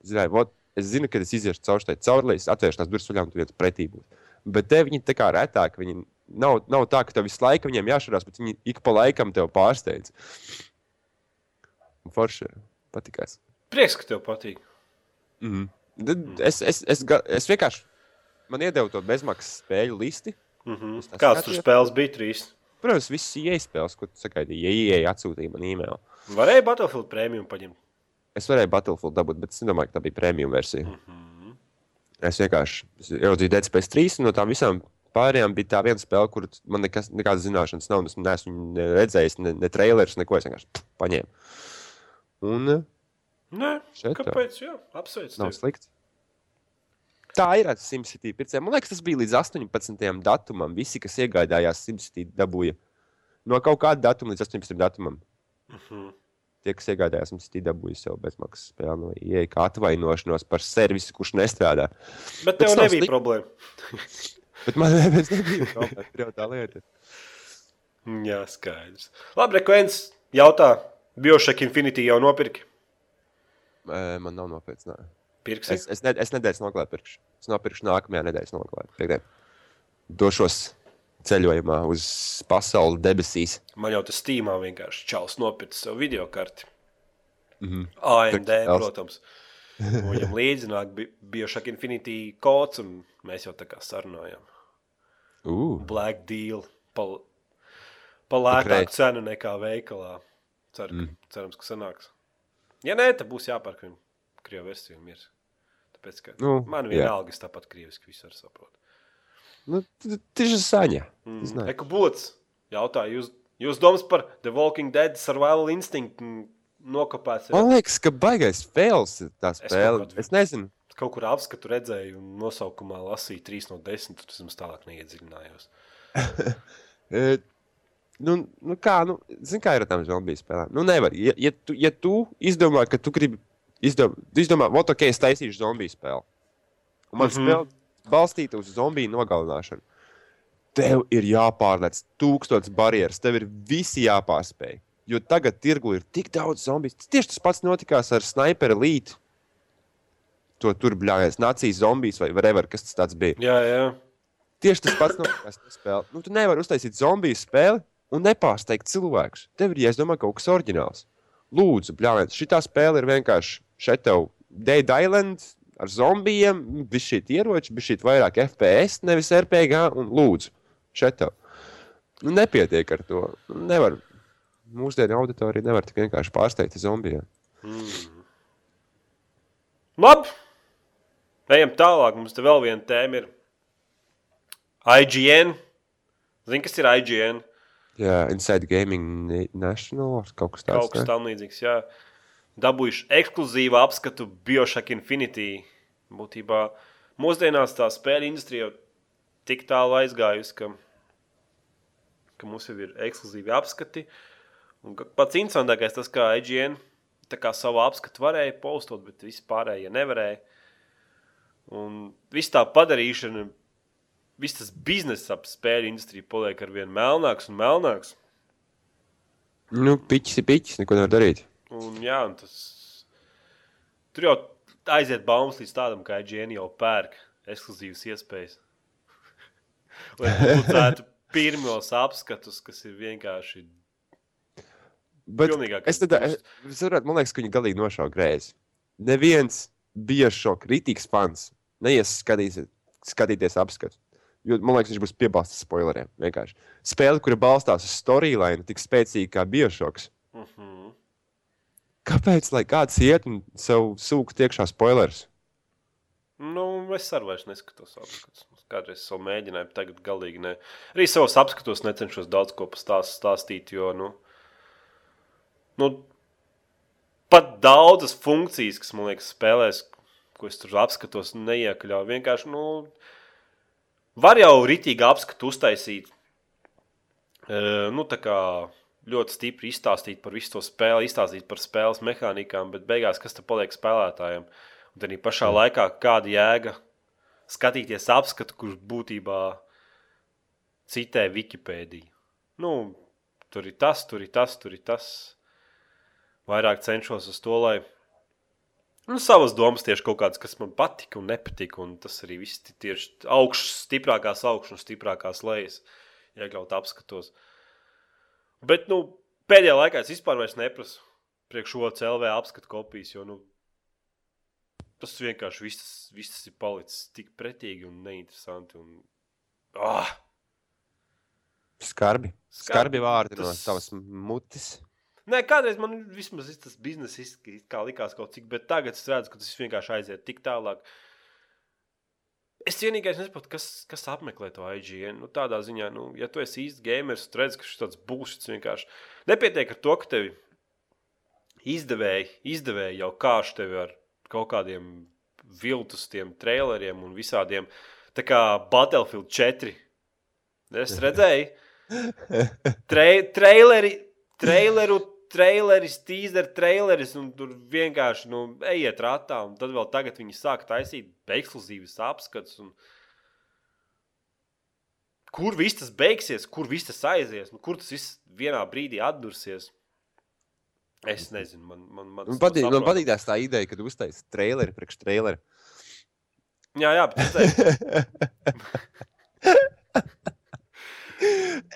Tu Zināji, vot, es zinu, ka es iziešu caur šai caurlīs, atvēršu tās durvis vaļā un tu viens pretī būs. Bet te viņi tā kā retāk. Viņi nav, nav tā, ka tev visu laiku viņiem jāšarās, bet viņi ik pa laikam tev pārsteidz. Forši patīkās. Prieks, ka tev patīk. Mm -hmm. es, es, es, es vienkārši man iedevu to bezmaksas spēļu listi. Es tā Kāds tur spēles bija trīs? Protams, visas iespējas, ko tu sagaidīji, ja ieeja atsūtīja man e-mail. Varēja Battlefield prēmiju paņemt. Es varēju Battlefield dabūt, bet es nedomāju, ka tā bija premium versija. Uh -huh. Es vienkārši es ieraudzīju Dead Space 3, un no tām visām pārējām bija tā viena spēle, kur man nekas, nekādas zināšanas nav. Es neesmu ne redzējis, ne, ne trailerus, neko. Es vienkārši paņēmu. Un eh, Nē, šeit kāpēc? Jā, apsveic. nav tevi. slikti. Tā ir SimCity pircējiem. Man liekas, tas bija līdz 18. datumam. Visi, kas iegādājās SimCity, dabūja no kaut kāda datuma līdz 18. datumam. Uh -huh. Tie, kas iegādājās SimCity, dabūja sev bezmaksas spēli no IE, kā atvainošanos par servisu, kurš nestrādā. Bet Bet tev nebija slikti. problēma. [laughs] Bet man nebija problēma. Tā ir tā lieta. Jā, skaidrs. Labi, Rekvens jautā, Bioshock Infinity jau nopirki. Man nav nopirkts. nē. Pirksi? Es, es, ne, es nedēļas nogalē pirkšu. Es nopirkšu nākamajā nedēļas. Piekdien. Došos ceļojumā uz pasaules debesīs. Man jau tas Steamā vienkārši čels nopirka savu video karti. Mhm. AMD, Pirks protams. Viņam līdzi nāk Bi- Bioshock Infinity kods, un mēs jau tā kā sarunājām. Uh, Black deal. Pa, pa lētāku cenu nekā veikalā. Cer, mm. Mm. Cerams, ka sanāks. Ja nē, tad būs jāpērk viņam krievu versiju. Tāpēc, ka Nu, man vienalga, es tāpat krieviski visu saprotu. Nu, tieši saņa. Es nezinu. Eku Bulots jautā, jūs, jūs domas par The Walking Dead survival instinct mm, nokopēts? Man liekas, ka baigais fails ir tā Es spēle. kādu- Es nezinu. Kaut kur apskatu redzēju, un nosaukumā lasīju 3 no 10. Tur es tālāk neiedziļinājos. [laughs] E, Nu, nu kā, nu, zini, kā ir tām zombiju spēlēm? Nu, nevar. Ja, ja, tu, ja tu izdomā, ka tu gribi izdomāt, tu izdomā, ot, ok, es taisīšu zombiju spēli. Un man mm. -hmm. spēle balstīta uz zombiju nogalināšanu. Tev ir jāpārlec tūkstotis barjeras, tev ir visi jāpārspēj. Jo tagad tirgu ir tik daudz zombiju. Tieši tas pats notikās ar sniperu lītu. To tur bļāvies, nācijas zombijas vai whatever, kas tas bija. Jā, jā. Tieši tas pats notikās ar spēli. Nu, tu nevari uztaisīt zombiju spēli un nepārsteigt cilvēkus. Tev ir jāizdomā kaut kas oriģināls. Lūdzu, bļāviet, šī spēle ir vienkārši šeit tev Dead Island ar zombijiem, bija šī ieroči, bija šī vairāk FPS, nevis RPG, un lūdzu, šeit tev. Nu, nepietiek ar to. Nevar. Mūsdienu auditorija nevar tik vienkārši pārsteigt zombijiem. Mm. Labi. Ejam tālāk. Mums te vēl viena tēma ir IGN. Zini, kas ir IGN? Jā, Inside Gaming Na- National kaut kas tāds. Kaut kas tam līdzīgs. Jā. Dabūjuši ekskluzīvu apskatu Bioshock Infinity. Būtībā mūsdienās tā spēļu industrija jau tik tālu aizgājusi, ka, ka mums jau ir ekskluzīvi apskati. Un pats interesantākais tas, kā tā kā savu apskatu varēja postot, bet visi pārējie nevarēja. Un viss tā padarīšana, viss tas biznesa ap spēļu industriju paliek ar vien melnāks un melnāks. Nu, piķis ir piķis, neko nevar darīt. Un, jā, un tas tur jau aiziet baumas līdz tādam, ka IGN jau pērk ekskluzīvas iespējas. [laughs] Lai publicētu pirmos apskatus, kas ir vienkārši Bet es tad, es, es varētu, man liekas, ka viņi galīgi nošauja grēzi. Neviens biežo kritikas fans neies skatīties, skatīties apskatu. Jo, man liekas, viņš būs piebalstīts spoileriem. Vienkārši. Spēle, kura balstās uz storyline, tik spēcīga kā biošoks. Uh -huh. Kāpēc lai kāds iet un sev sūktu iekšā spoilers? Nu, es arī vairs neskatos apskatus. Kādreiz es vēl mēģināju, tagad galīgi ne. Arī savos apskatos necenšos daudz ko pastāst, stāstīt, jo, nu, nu, pat daudzas funkcijas, kas man liekas spēlēs, ko es tur apskatos, neiekļauju. Vienkārši, nu, var jau ritīgi apskatu uztaisīt. E, nu, tā kā ļoti stipri izstāstīt par visu to spēli, izstāstīt par spēles mehānikām, bet beigās kas tam paliek spēlētājiem? Un tad pašā mm. laikā kāda jēga skatīties apskatu, kurš būtībā citē Wikipēdiju. Nu, tur ir tas, tur ir tas, tur ir tas. Vairāk cenšos uz to, lai nu, savas domas tieši kaut kādas, kas man patika un nepatika. Un tas arī viss tieši augšas, stiprākās augšas un stiprākās lejas iekļaut apskatos. Bet nu, pēdējā laikā es vispār neprasu priekš OCLV apskatu kopijas, jo nu, tas vienkārši viss, viss tas ir palicis tik pretīgi un neinteresanti. Un, ah, Skarbi. Skarbi vārdi no Tas- tavas mutes. Nē, kādreiz man vismaz tas biznesa izsk- kā likās kaut cik, bet tagad es redzu, ka tas vienkārši aiziet tik tālāk. Es vienīgais nesaprotu, kas, kas apmeklē to IGN. Nu, tādā ziņā, nu, ja tu esi īsts gameris, tad redz, ka šis tāds būs vienkārši. Nepietiek ar to, ka tevi izdevēji, izdevēji jau kāš tevi ar kaut kādiem viltus, tiem traileriem un visādiem. Tā kā Battlefield 4. Es redzēju, [laughs] Tre, traileri, traileru, traileris, teaser, traileris, un tur vienkārši nu, ejiet ratā. Un tad vēl tagad viņi sāk taisīt ekskluzīvas apskats. Un... Kur viss tas beigsies, kur viss tas aizies, nu, kur tas viss vienā brīdī atdursies? Es nezinu, man, man, man, Man patīk, man patīk tā ideja, kad uztaisīs traileri priekš traileri. Jā, jā, bet tas [laughs]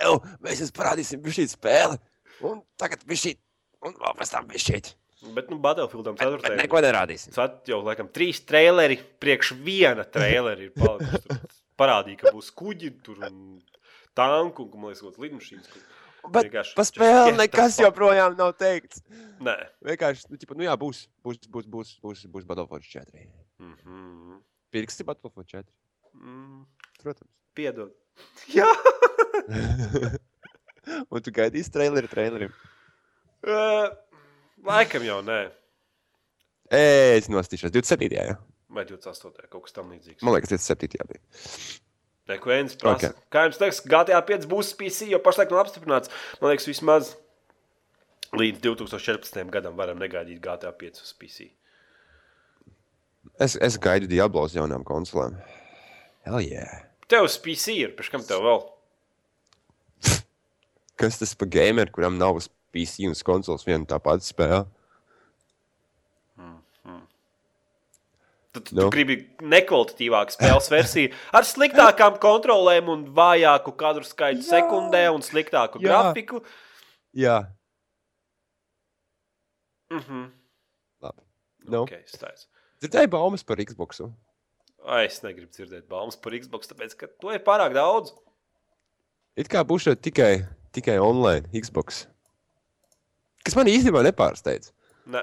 ir. Mēs jums parādīsim šī spēle. Un tagad bija šī, un vēl pēc tam bija šī. Bet, nu, Battlefieldam Bet, bet 4. neko nerādīsim. Tad jau laikam trīs traileri, priekš viena traileri ir palikuši. Parādīja, ka būs kuģi tur un tanku, un man liekas, kaut kāds lidmašīnas. kur Bet vienkārši- par spēli nekas joprojām nav teikts. Nē. Vienkārši, nu, ķipa, nu jā, būs, būs, būs, būs, būs, būs Battlefield 4. Mm -hmm. Pirksti Battlefield 4. mm, Protams. piedod. [laughs] Jā, [laughs] un tu gaidīsi traileri trailerim. uh, laikam jau nē. Es nostīšos 27. Jā. Vai 28. kaut kas tam līdzīgs. Man liekas, 27. bija. Nē, ko viens prasa. Ok. Okay. Kā jums liekas, GTA 5 būs PC, jo pašlaik nav apstiprināts. Man liekas, vismaz līdz 2014. gadam varam negaidīt GTA 5 uz PC. Es, es gaidu Diablo uz jaunām konsolēm. Hell yeah! Tev uz PC ir, pēc kam tev vēl? Kas tas par gameru, kuram nav uz PC un konsoles viena tā pati spēle? Tad tu Nu. no. gribi nekvalitatīvāku spēles versiju ar sliktākām kontrolēm un vājāku kadru skaitu Jā. sekundē un sliktāku Jā. grafiku. Jā, Mhm. labi. Nu. Okay. Dzirdēju baumas par Xbox. Ai, es negribu dzirdēt baumas par Xbox, tāpēc ka to ir pārāk daudz. It kā šeit tikai, tikai online Xbox. Kas man īstenībā nepārsteidz. Nē,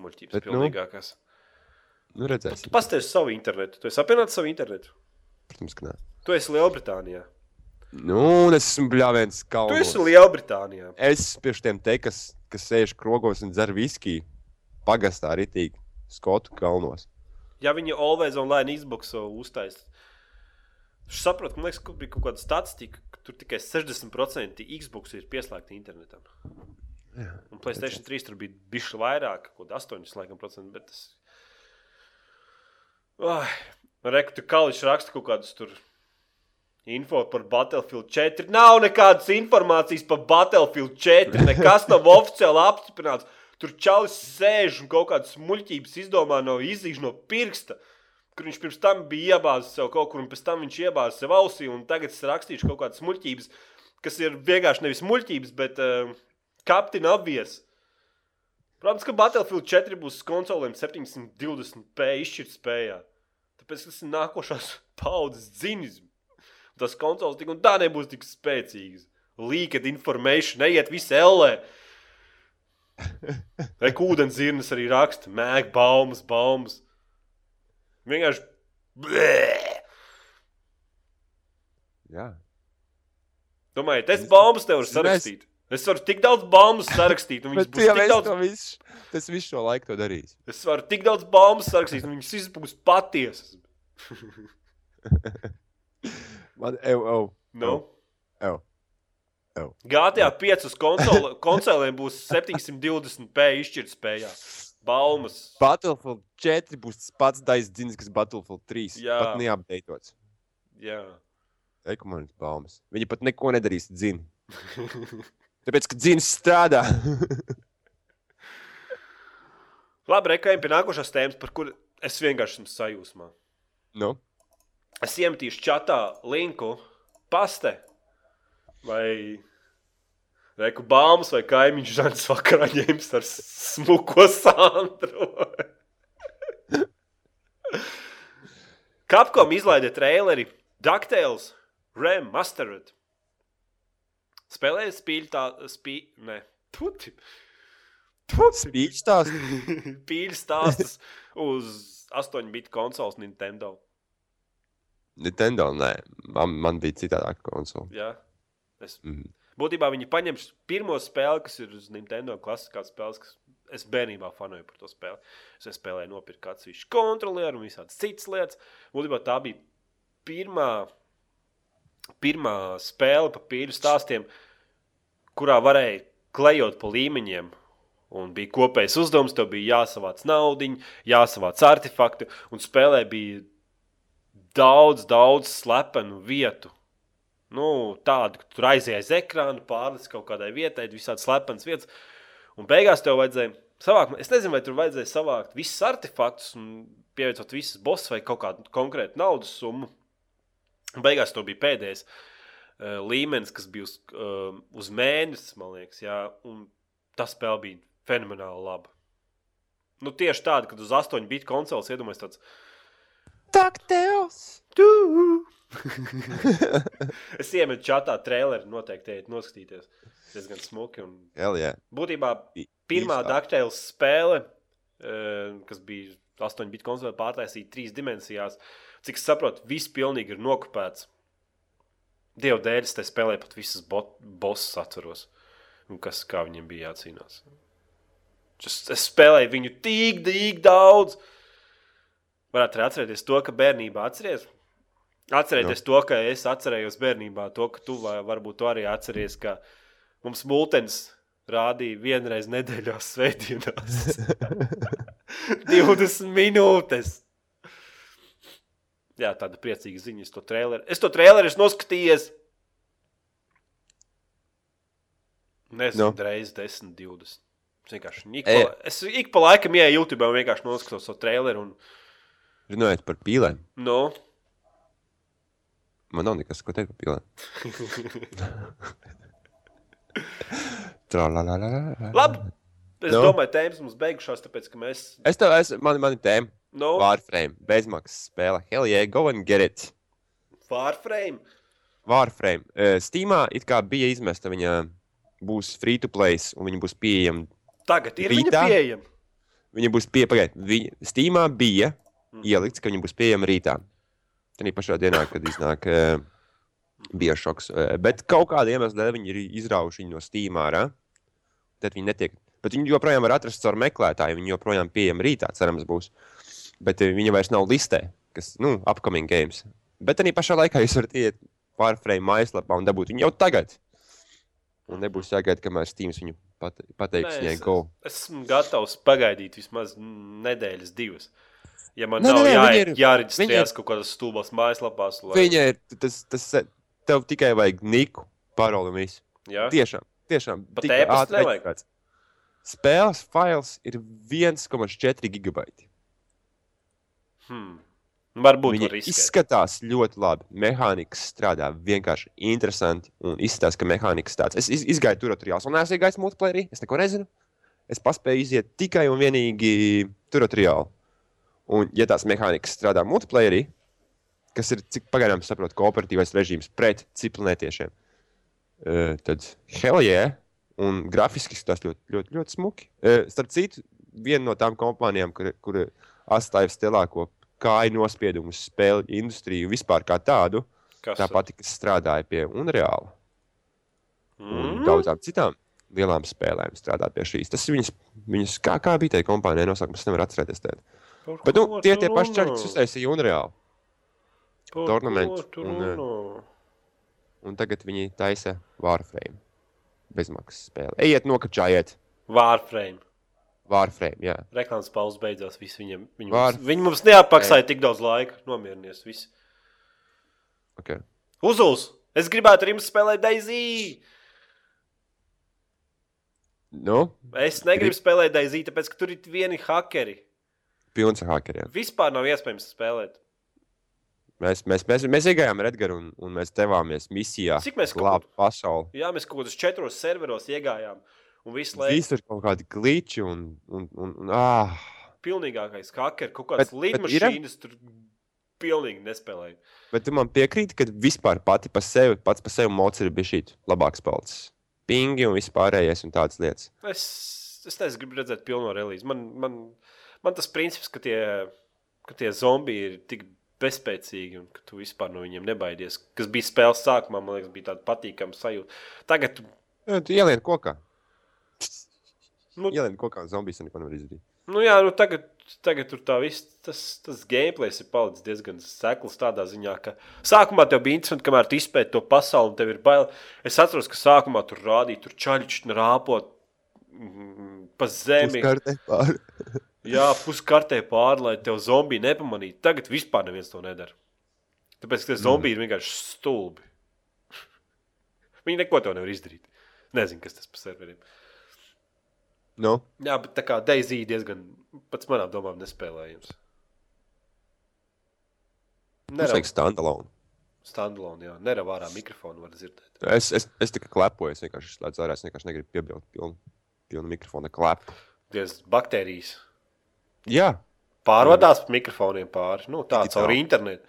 muļķības Bet, nu. pilnīgākās. Nu, redzēsim. Pastāstiet savu internetu. Tu esi apvienots savu internetu. Protams, ka nē. Tu esi Lielbritānijā. Nu, un es esmu bļāviens Tu kalnos. esi Lielbritānijā. Es pie šiem te, kas, kas sēž krogos un dzer viskiju pagastā ritīgi Skotu kalnos. Ja viņi always online Xbox uztaisīs, tad saprotu, man liekas, ka bija kaut kāda statistika, ka tur tikai 60% Xbox ir pieslēgti internetam. Jā. Un Playstation 3 tur bija bijuši vairāk, kaut kāda 8 laikam, procenti, bet tas. Ai, Reku, tu kališi raksta kaut kādus tur. Info par Battlefield 4. Nav nekādas informācijas par Battlefield 4. Nekas nav oficiāli apstiprināts. Tur čalis sēž un kaut kādas muļķības izdomā no izīšu no pirksta. Kur viņš pirms tam bija iebāzis sev kaut kur, un pēc tam viņš iebāzis sev ausī, un tagad es rakstīšu kaut kādas muļķības, kas ir vienkārši nevis muļķības, bet uh, kaptina apvies. Protams, ka Battlefield 4 būs konsolēm 720p izšķirtspējā. Tāpēc tas ir nākošās [laughs] paudzes ziņas. Tas konsoles tik un tā nebūs tik spēcīgas. Leaked information, neiet visi ellē. [laughs] Vai ūdens zirnes arī raksta, mēg baumas, baumas. Vienkārši. Blē! Jā. Domājiet, es baumas tev varu sarakstīt. Es varu tik daudz baumas sarakstīt, un [laughs] Bet būs tik mēs daudz. visu, tas visu šo laiku to darīs. Es varu tik daudz baumas sarakstīt, un viņas visas būs patiesas. [laughs] Man, ev, ev, Nu? ev. Ew. GTA 5 uz konsolēm būs 720p izšķirtspējā. Baumas. Battlefield 4 būs tas pats daisdzins, kas Battlefield 3. Jā. Pat neapdeitots. Jā. Ekonomikas baumas. Viņi pat neko nedarīs dzini. [laughs] Tāpēc, ka dzins strādā. [laughs] Labi, rekājam pie nākošās tēmas, par kuru es vienkārši esmu sajūsmā. nu, Es iemetīšu čatā linku paste vai Reku Bāmas vai kaimiņš Žants vakarā ņems ar smuko Sandru. Capcom izlaida traileri DuckTales Remastered. Spēlēja spīļu tā, spī, ne, puti. Puti. spīķis tās. Pīļu stāstus uz 8-bitu konsoles Nintendo. Nintendo, nē, man, man bija citādāka konsole. Jā. Es Mhm. Būtībā viņi paņems pirmo spēli, kas ir uz Nintendo klasiskās spēles, kas es bērnībā fanoju par to spēli. Es spēlēju, nopirku atsevišķu kontrolieru un visādas citas lietas. Būtībā tā bija pirmā, pirmā spēle par pīļu stāstiem, kurā varēja klejot pa līmeņiem. Un bija kopējs uzdevums, tev bija jāsavāc naudiņa, jāsavāc artefakti, un spēlē bija daudz, daudz slepenu vietu. Nu, tādu, ka tur aizjāja aiz ekrāna, pārlis kaut kādai vietai, visādi slepenas vietas. Un beigās tev vajadzēja savākt, es nezinu, vai tur vajadzēja savākt visus artefaktus un pievienot visas bosses vai kaut kādu konkrētu naudas summu. Un beigās to bija pēdējais uh, līmenis, kas bija uz, uh, uz mēnesi, man liekas, jā, un tas spēle bija fenomenāli laba. Nu, tieši tāda, kad uz 8 bitu konsoles iedomājas tāds Taktēls! Tu! [laughs] es iemetu čatā traileri, noteikti ejiet noskatīties. Diezgan smuki. Un... Hell, jā. Būtībā pirmā dakteļa spēle, eh, kas bija 8 bitu konsolē, pārtaisīta trīs dimensijās. Cik es saprotu, viss pilnīgi ir nokopēts. Dievu dēļ es te spēlēju pat visas bo- bosses atceros. Un kas, kā viņiem bija jācīnās. Es, es spēlēju viņu tik, tik daudz. Varētu arī atcerēties to, ka bērnībā atceries. Atcerieties to, ka es atcerējos bērnībā, to, ka tu varbūt tu arī atceries, ka mums mūtens rādīja vienreiz nedēļā svētdienās. [laughs] 20 minūtes. Jā, tāda priecīga ziņa. Es to traileru, es to traileru esmu noskatījies. Nezinu, Nu. no. reizes 10, 20. Es vienkārši ik E. pa, es ik pa laikam ienāku YouTube un vienkārši noskatos to traileru. Un, Runājot par pīlēm. nu, Man nav nekas, ko teikt par pīlēm. Labi. Es Nu. no. domāju, tēmas mums beigušās, tāpēc ka mēs. Es tev esmu, man, man ir tēma. Nu, Warframe, bezmaksas spēle. Hell yeah, go and get it. Warframe. Warframe. Uh, Steamā it kā bija izmesta, viņa būs free to play, un viņa būs pieejama. Tagad ir viņa Rītā? pieejama. Viņa būs pieejama. Steamā bija Mhm. ielikts, ka viņa būs pieejama rītā. Tā pašā dienā, kad iznāk uh, biošoks. Uh, bet kaut kāda iemesla dēļ viņi ir izraujuši viņu no Steamā. Ārā. Tad viņi netiek. Bet viņi joprojām var atrast caur meklētāju. Viņi joprojām pieejama rītā, cerams, būs. Bet uh, viņa vairs nav listē, kas, nu, upcoming games. Bet arī pašā laikā jūs varat iet Warframe mājaslapā un dabūt viņu jau tagad. Un nebūs jāgaida, kamēr Steams viņu pat, pateiks, Nē, es- go. Esmu gatavs pagaidīt vismaz nedēļas, divas. Ja man Nē, nav nē, jā, ir- jāreģistrējas kaut kādās stulbās mājaslapās, lai Viņa ir tas, tas, tev tikai vajag niku, paroli un visu. jā, Tiešām, tiešām. Pat ātri nevajag? reģistrēts. Spēles fails ir 1,4 gigabaiti. hmm. Varbūt Viņi izskatās ļoti labi. Mehānikas strādā vienkārši interesanti. Un izskatās, ka mehānikas tāds. Es iz, izgāju tur, tur jau neesmu iegājis multiplayerī. Es neko nezinu. Es paspēju iziet tikai un vienīgi tur, tur jau. Un, ja tās mehānikas strādā multiplayerī, kas ir, cik pagaidām saprotu, kooperatīvais režīms pret ciklonētiešiem, uh, tad hell yeah! Un grafiski tas ļoti, ļoti, ļoti smuki. Uh, starp citu, viena no tām kompānijām, kur, kur atstāja stelāko kāju nospiedumu uz spēļu industriju vispār kā tādu, Kas tā pati, kas strādāja pie Unreāla un Mm. daudzām citām lielām spēlēm, strādā pie šīs. Tas viņas, viņas kā, kā bija tā kompānija, nosaukums, es nevaru atcerēties. Tēt. Par Bet nu, tie tie paši čaļi, kas uztaisīja Unreālu. Par Tournament ko tu un, eh? Un tagad viņi taisa Warframe. Bezmaksas spēle. Ejiet, nokačājiet! Warframe. Warframe, jā. Reklāmas pauzes beidzās. Viņiem, viņi, Var- mums, viņi mums neapmaksāja tik daudz laika. Nomierinies. Visi. Okay. Uzuls! Es gribētu ar jums spēlēt Daisy! Nu, Es negribu spēlēt Daisy, tāpēc, ka tur ir vieni hakeri. Pilns ar hakeriem. Vispār nav iespējams spēlēt. Mēs, mēs, mēs, mēs iegājām ar Edgars un, un mēs devāmies misijā. Cik mēs glābt pasauli. Jā, mēs kaut kādos četros serveros iegājām. Un viss laiks Visur kaut kādi glitči un, un, un, un ah, pilnīgākais hakers, kaut kādas bet ir- lidmašīnas tur pilnīgi nespēlēja. Bet tu man piekrīti, ka vispār pati par sevi, pats par sevi mocis ir bijis šī labāks palicis. Pingi un vispārējais un tādas lietas. Es, es nezinu, gribu redzēt pilno relīzi. Man, man, man tas princips, ka tie, ka tie zombiji ir tik bezspēcīgi un ka tu vispār no viņiem nebaidies, kas bija spēles sākumā, man liekas, bija tāda patīkama sajūta. Tagad, tu- Jā, tu ielien kokā. nu, Ielien kokā un zombijas neko nevar izdarīt. nu jā, nu tagad, tagad tur tā viss, tas, tas gameplays ir palicis diezgan sekls tādā ziņā, ka sākumā tev bija interesanti, kamēr tu izpēti to pasauli, un tev ir bail. Es atceros, ka sākumā tur rādīja, tur čaļķi rāpot mm, pa zemi. Jā, puskartē pāri, lai tev zombiji nepamanītu. Tagad vispār neviens to nedara. Tāpēc, ka tie zombiji ir vienkārši stulbi. [laughs] Viņi neko to nevar izdarīt. Nezinu, kas tas par serveriem. Nu, Jā, bet tā kā Daisy diezgan pats manām domām nespēlējams. tas vajag standalone. Standalone, jā. Nerav ārā mikrofonu var dzirdēt. Es, es, es tikai klepoju, es vienkārši slēdzu ārā. Es vienkārši negribu piebilst pilnu, pilnu mikrofonu klepu. Diez baktērijas Jā, pārvadās pa mikrofoniem pāri. Nu, tā caur internetu.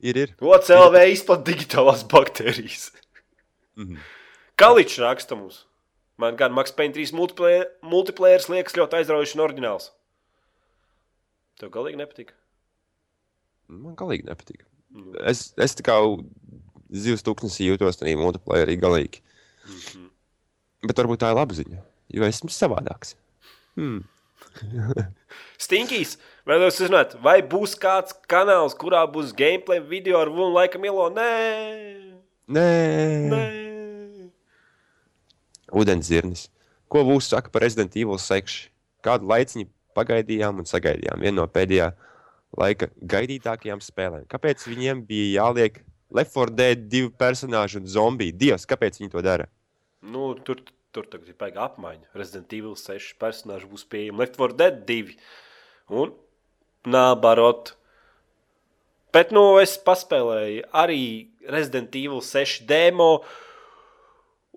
ir. ir. OCLV izplat digitālās baktērijas. Mhm. Kaličs raksta mums. Man gan Max Payne 3 multiplayer, multiplayer liekas ļoti aizraujošs un oriģināls. Tev galīgi nepatīk. Man galīgi nepatīk. Nu. Es, es tā kā zivs tūkstnesī jūtos arī multiplayerī galīgi. Mhm. Bet varbūt tā ir laba ziņa, jo esmu savādāks. Hmm. [laughs] Stinkīs, vēlos uzzināt, vai būs kāds kanāls, kurā būs gameplay video ar Vunu laikam ielo? Nē, Nē, nē. ūdens zirnis. Ko būs saka par Resident Evil 6? Kādu laiciņu pagaidījām un sagaidījām? Viena no pēdējā laika gaidītākajām spēlēm. Kāpēc viņiem bija jāliek Left 4 Dead divi personāļi un zombiji? Dievs, kāpēc viņi to dara? Nu, tur, tur tagad ir baigta apmaiņa. Resident Evil 6 personāži būs pieejami Left 4 Dead 2 un Nābarot. Bet, nu, es paspēlēju arī Resident Evil 6 demo.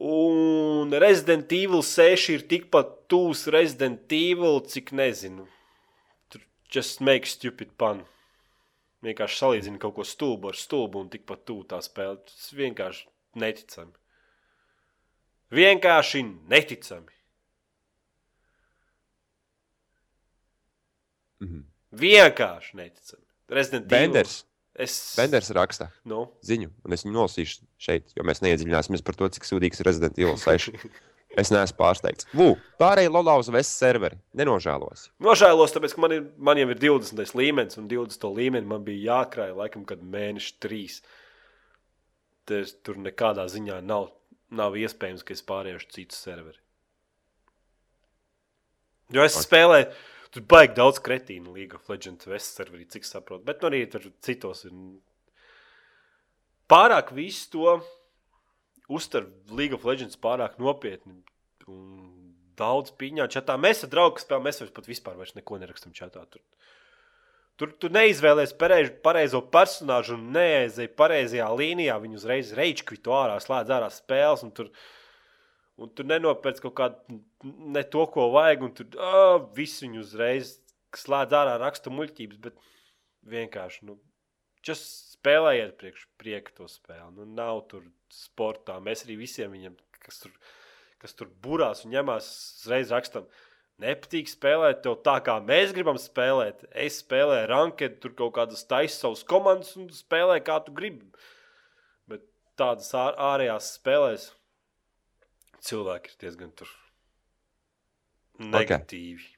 Un Resident Evil 6 ir tikpat tūs Resident Evil, cik nezinu. Tur just make stupid pun. Vienkārši salīdzina kaut ko stulbu ar stulbu un tikpat tuvu tā spēle. Tas vienkārši neticami. Vienkārši neticami. Mhm. Vienkārši neticami. Resident Benders. Es... Benders raksta Nu, ziņu, un es viņu nolasīšu šeit, jo mēs neiedziļināsimies par to, cik sūdīgs ir Resident Evil 6. [laughs] Es neesmu pārsteigts. Vū, pārējie Lolauza vests serveri. Nenožēlos. nožēlos, tāpēc, ka man, ir, man jau ir 20. līmenis, un 20. līmenī man bija jākrāj laikam, kad mēneši trīs. Tas tur nekādā ziņā nav, nav iespējams, ka es pāriešu citu serveri. Jo es spēlēju, tur baigi daudz kretīnu League of Legends West serverī, cik saprotu. Bet nu, arī tur citos ir pārāk visu to uztver League of Legends pārāk nopietni. Un daudz piņā čatā. Mēs ar draugu spēlējam, mēs vairs pat vispār vairs neko nerakstam čatā. Tur, Tur tu neizvēlējies pareiz, pareizo personāžu un neaizēji pareizajā līnijā. Viņu uzreiz reizekvitu ārā, slēdz ārā spēles. Un tur, un tur nenopērc kaut kādu ne to, ko vajag. Un tur oh, viss viņu uzreiz slēdz ārā, raksta muļķības. Bet vienkārši nu, spēlējiet priekš prieka to spēli. Nu, nav tur sportā. Mēs arī visiem viņiem, kas tur, kas tur burās un ņemās, uzreiz rakstam nepatīk spēlēt tev tā, kā mēs gribam spēlēt. Es spēlēju ranketu, tur kaut kādas taisas savas komandas un spēlē kā tu gribi. Bet tādas ār, ārējās spēlēs cilvēki ir diezgan tur negatīvi.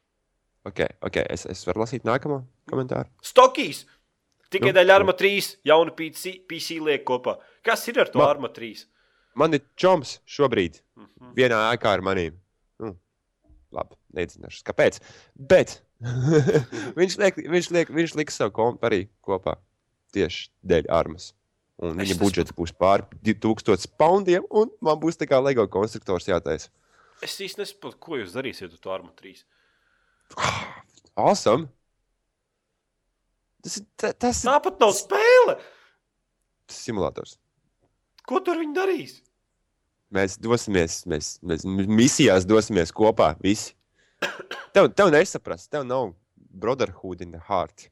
Okay. ok, ok. Es, es varu lasīt nākamo komentāru. Stokijas! Tikai nu, dēļ nu. Arma 3 jaunu PC, PC liek kopā. Kas ir ar to Man, Arma 3? Man ir čoms šobrīd. Mm -hmm. Vienā ēkā ar maniem. Labi, neiedzināšu, kāpēc. Bet [laughs] viņš, liek, viņš, liek, viņš liks savu kompu arī kopā tieši dēļ armas. Un es viņa budžets būs pār 2000 poundiem, un man būs tā kā LEGO konstruktors jātaisa. Es īsti nesaprotu, ko jūs darīsiet ar to armu 3. [sighs] Awesome! Tas, ta, tas ir. Tāpat nav spēle! Tas ir simulators. Ko tur viņi darīs? Mēs dosimies, mēs, mēs misijās dosimies kopā. Visi. Tev, tev nesaprast, tev nav brotherhood in the heart.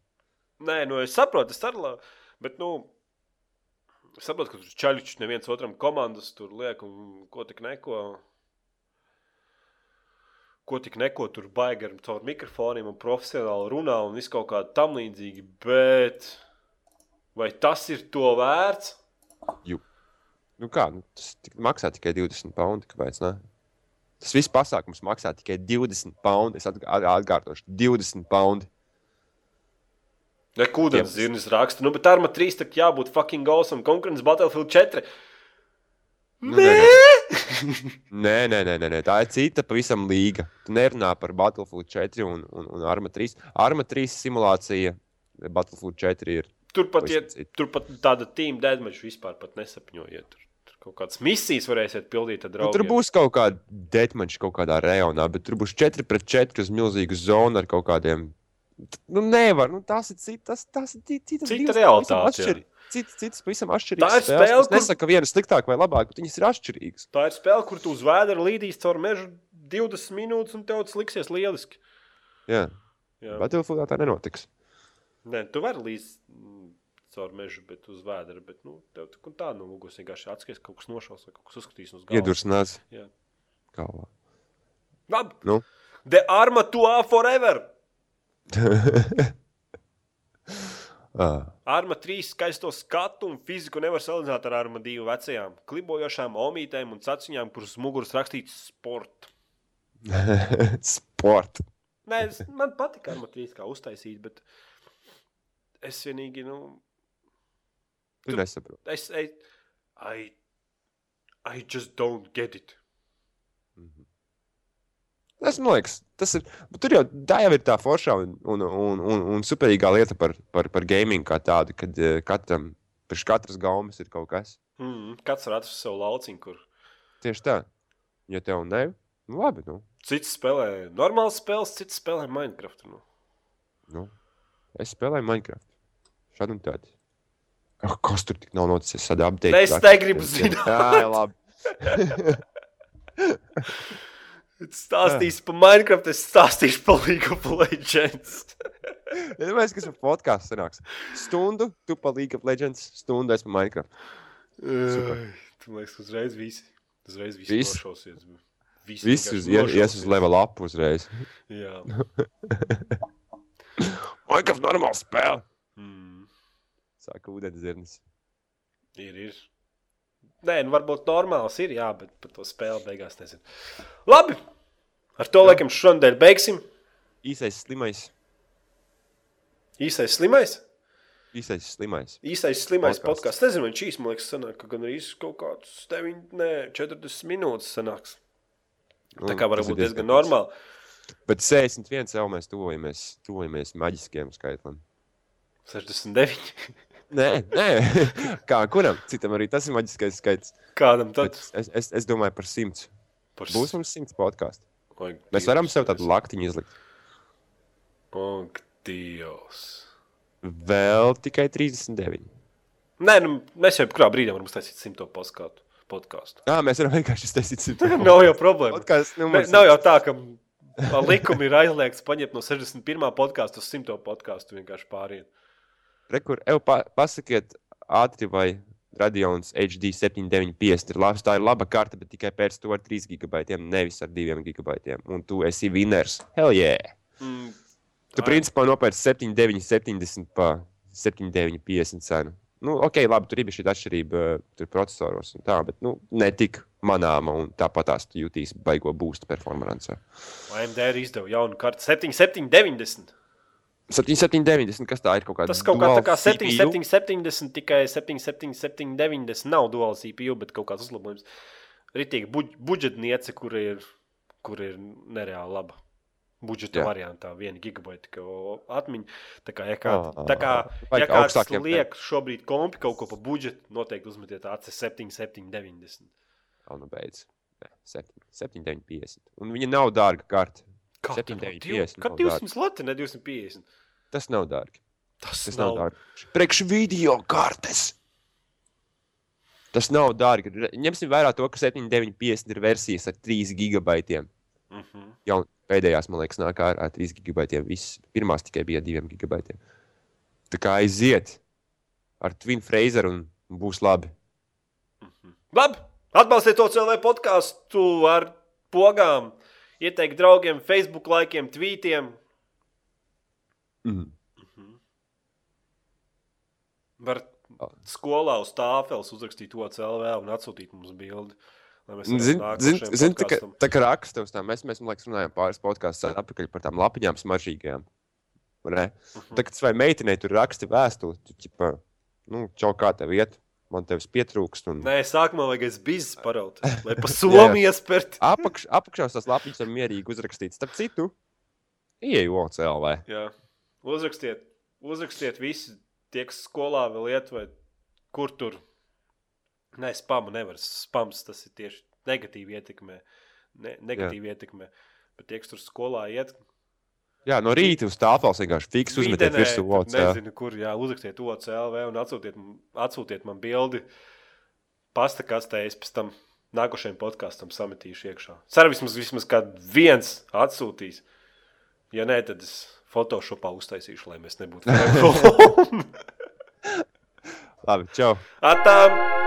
Nē, nu es saprotu, es arī. Bet, nu, es saprotu, ka tur čaļķis neviens otram komandas tur liek un ko tik neko. Ko tik neko tur baigi ar caur mikrofoniem un profesionāli runā un viss kaut kā tam līdzīgi. Bet vai tas ir to vērts? Jū. Nu kā, nu, tas tik, maksā tikai 20 pounds. Kāpēc? Ne? Tas viss pasākums maksā tikai 20 pounds. Es atgādāšu, 20 pounds. Ne kūdens zirnis raksta, nu, bet Arma 3 tak jābūt fucking awesome. Konkurence Battlefield 4. Nu, nē! [laughs] nē, nē, nē, nē, nē, tā ir cita pavisam līga. Tu nerunā par Battlefield 4 un, un, un Arma 3. Arma 3 simulācija Battlefield 4 ir. Turpat, ja, turpat tāda tīma deadmatch vispār nesapņojiet. Kaut kādas misijas varēsiet pildīt. Nu, tur būs kaut kāda deathmatch kaut kādā rajonā, bet tur būs 4 pret 4 uz milzīgu zonu ar kaut kādiem. Nu, nevar, nu, tas ir cits, tas, tas ir cits, cita realitāte. Cits, cits, pavisam atšķirīgs. Tā ir spēle. Es kur... nesaku, ka viena sliktāk vai labāk, bet viņas ir atšķirīgas. Tā ir spēle, kur tu uz vēdera līdīs caur mežu 20 minūtes, un tev tas liksies lieliski. Jā, Jā. Battlefieldā tā nenotiks. Nē, tu vari līdz caur mežu, bet uz vēdera. Bet, nu, tev tā, tā nu, lūgos vienkārši atskaties, kaut kas nošaus vai kaut kas uzskatīs uz galvas. Iedursinās. Jā. Galvā. Labi. Nu? The Arma 2 forever! [laughs] ah. Arma 3 skaisto skatu un fiziku nevar salīdzināt ar Arma 2 vecajām, klibojošām omītēm un saciņām, kuras muguras rakstīts sport. [laughs] sport. Nē, es, man patīk Arma 3 kā uztaisīt, bet es vienīgi, nu, Tu nesaproti. Es, I, I, I just don't get it. Mm -hmm. Tas man liekas, tas ir. Tur jau tā jau ir tā foršā un, un, un, un, un superīgā lieta par, par, par gaming kā tādu, kad uh, katram, priekš katras gaumas ir kaut kas. Mm, katrs var atrast savu lauciņu, kur. Tieši tā. Ja tev ne, nu labi. Nu. Cits spēlē normāls spēles, cits spēlē Minecraft. Nu. Nu, es spēlēju Minecraft. Šādi un tādi. Oh, kas tur tik nav noticis? Tāda update. Es negribu zināt. Jā, labi. [laughs] Stāstīšu par Minecraft, es stāstīšu par League of Legends. [laughs] ja domāju, kas ir podkāsts. Stundu, tu pa League of Legends, stundu es pa Minecraft. Super. Tu liekas, uzreiz visi. Uzreiz visi Vis? nošausies. Visi, visi uz, ies, ies uz level up uzreiz. Jā. [laughs] Minecraft normāla spēle. Sāka ūdenzirnis. Ir, ir. Nē, nu varbūt normāls ir, jā, bet par to spēli beigās nezinu. Labi, ar to laikam šodien beigsim. Īsais slimais. Īsais slimais? Īsais slimais. Īsais slimais podkāsts. Nezinu, viņš īsi, man liekas, sanāk, ka gan arī kaut kāds 9, ne, 40 minūtes sanāks. Tā nu, kā varbūt diezgan normāli. Bet 61 jau mēs tuvojamies, tuvojamies maģiskiem skaitlim. 69. Nē, nē. [laughs] kā kuram citam arī tas ir maģiskais skaits. Kādam tad? Bet es, es, es domāju par simts. Par Būs mums simts podkāstu. Mēs varam sev tādu laktiņu izlikt. Ak, Dievs. Vēl tikai 39. Nē, nu, mēs jau kurā brīdī varam uztaisīt simto podkāstu. podkāstu. Jā, mēs varam vienkārši iztaisīt 100. [laughs] Nav jau problēma. Podkāsts Ne, numurs. nav jau tā, ka ar likumu ir aizliegts paņemt no 61. podkāstu uz 100. podkāstu vienkārši pāriet. Rekur, ev, pa, pasakiet ātri, vai Radions HD 795 ir labs. Tā ir laba karte, bet tikai pēc to ar 3 gigabaitiem, nevis ar 2 gigabaitiem. Un tu esi winners. Hell yeah! Mm, Tu Ai. principā nopērci 7970 pa 7950 cenu. Nu, ok, labi, tur ir šī atšķirība eh, tur procesoros un tā, bet nu, ne tik manāma un tāpat tās tu jutīsi baigo boostu performancē. AMD ir izdeva jaunu kartu 7790. 77, 90, kas tā ir kaut kāda? Tas kaut kā tā kā 7, 7, 70, tikai 7, 7, 7, 90 nav dual CPU, bet kaut kāds uzlabojums. Ritīgi buģ, budžetniece, kur ir, kur ir nereāli laba. Budžeta Jā. variantā, viena gigabaita atmiņa. Tā kā, ja kāds ah, kā, ja kā liek šobrīd kompi kaut ko pa budžetu, noteikti uzmetiet AC 7, 7, 90. Nav nu beidz. 7, 7, 9, 50. Un viņa nav dārga karta. 7,50. Kad 200 lati, ne 250? Tas nav dārgi. Tas, tas nav, nav dārgi. Priekš video kartes. Tas nav dārgi. Ņemsim vērā to, ka 7,950 ir versijas ar 3 gigabaitiem. Mm -hmm. Jau pēdējās, man liekas, nāk ar 3 gigabaitiem. Viss, pirmās tikai bija 2 gigabaitiem. Tā kā aiziet ar Twin Fraser un būs labi. Mm -hmm. Labi! Atbalstiet to CLV podkāstu ar pogām! Ieteikt draugiem, Facebook laikiem, tvītiem. Mm. Var skolā uz tāfeles uzrakstīt OCLV un atsūtīt mums bildi. Zini, zin, zin, tā, ka, tā kā raksta uz tām, mēs, mēs man liekas, runājām pāris podkāstus atpakaļ par tām lapiņām smaržīgajām. Ne? Mhm. Tā kā vai meitenei tur raksti vēstuli, tu ķipa, nu, čau, kā tev iet, man tevis pietrūkst. Un... Nē, sākumā vajag es bizes paraut, [laughs] lai pa Somiju iespērt. Apakš, apakšā uz tās lapiņas var mierīgi uzrakstīt. Starp citu, ieeju OCLV. Jā, uzrakstiet, uzrakstiet visi tie, kas skolā vēl iet, vai kur tur. Nē, spamu nevar. Spams tas ir tieši negatīvi ietekmē. Ne, negatīvi Jā. ietekmē. Bet tie, kas tur skolā iet, Jā, no rīta uz tāfeles vienkārši fiks uzmetiet virsū OCLV. Nezinu, kur jā, uzrakstiet to CLV un atsūtiet, atsūtiet man bildi. Pasta kastē es pēc tam nākošajam podkāstam sametīšu iekšā. Ceru, vismaz, vismaz kāds viens atsūtīs. Ja nē, tad es Photoshopā uztaisīšu, lai mēs nebūtu. [laughs] Labi, čau! Atām!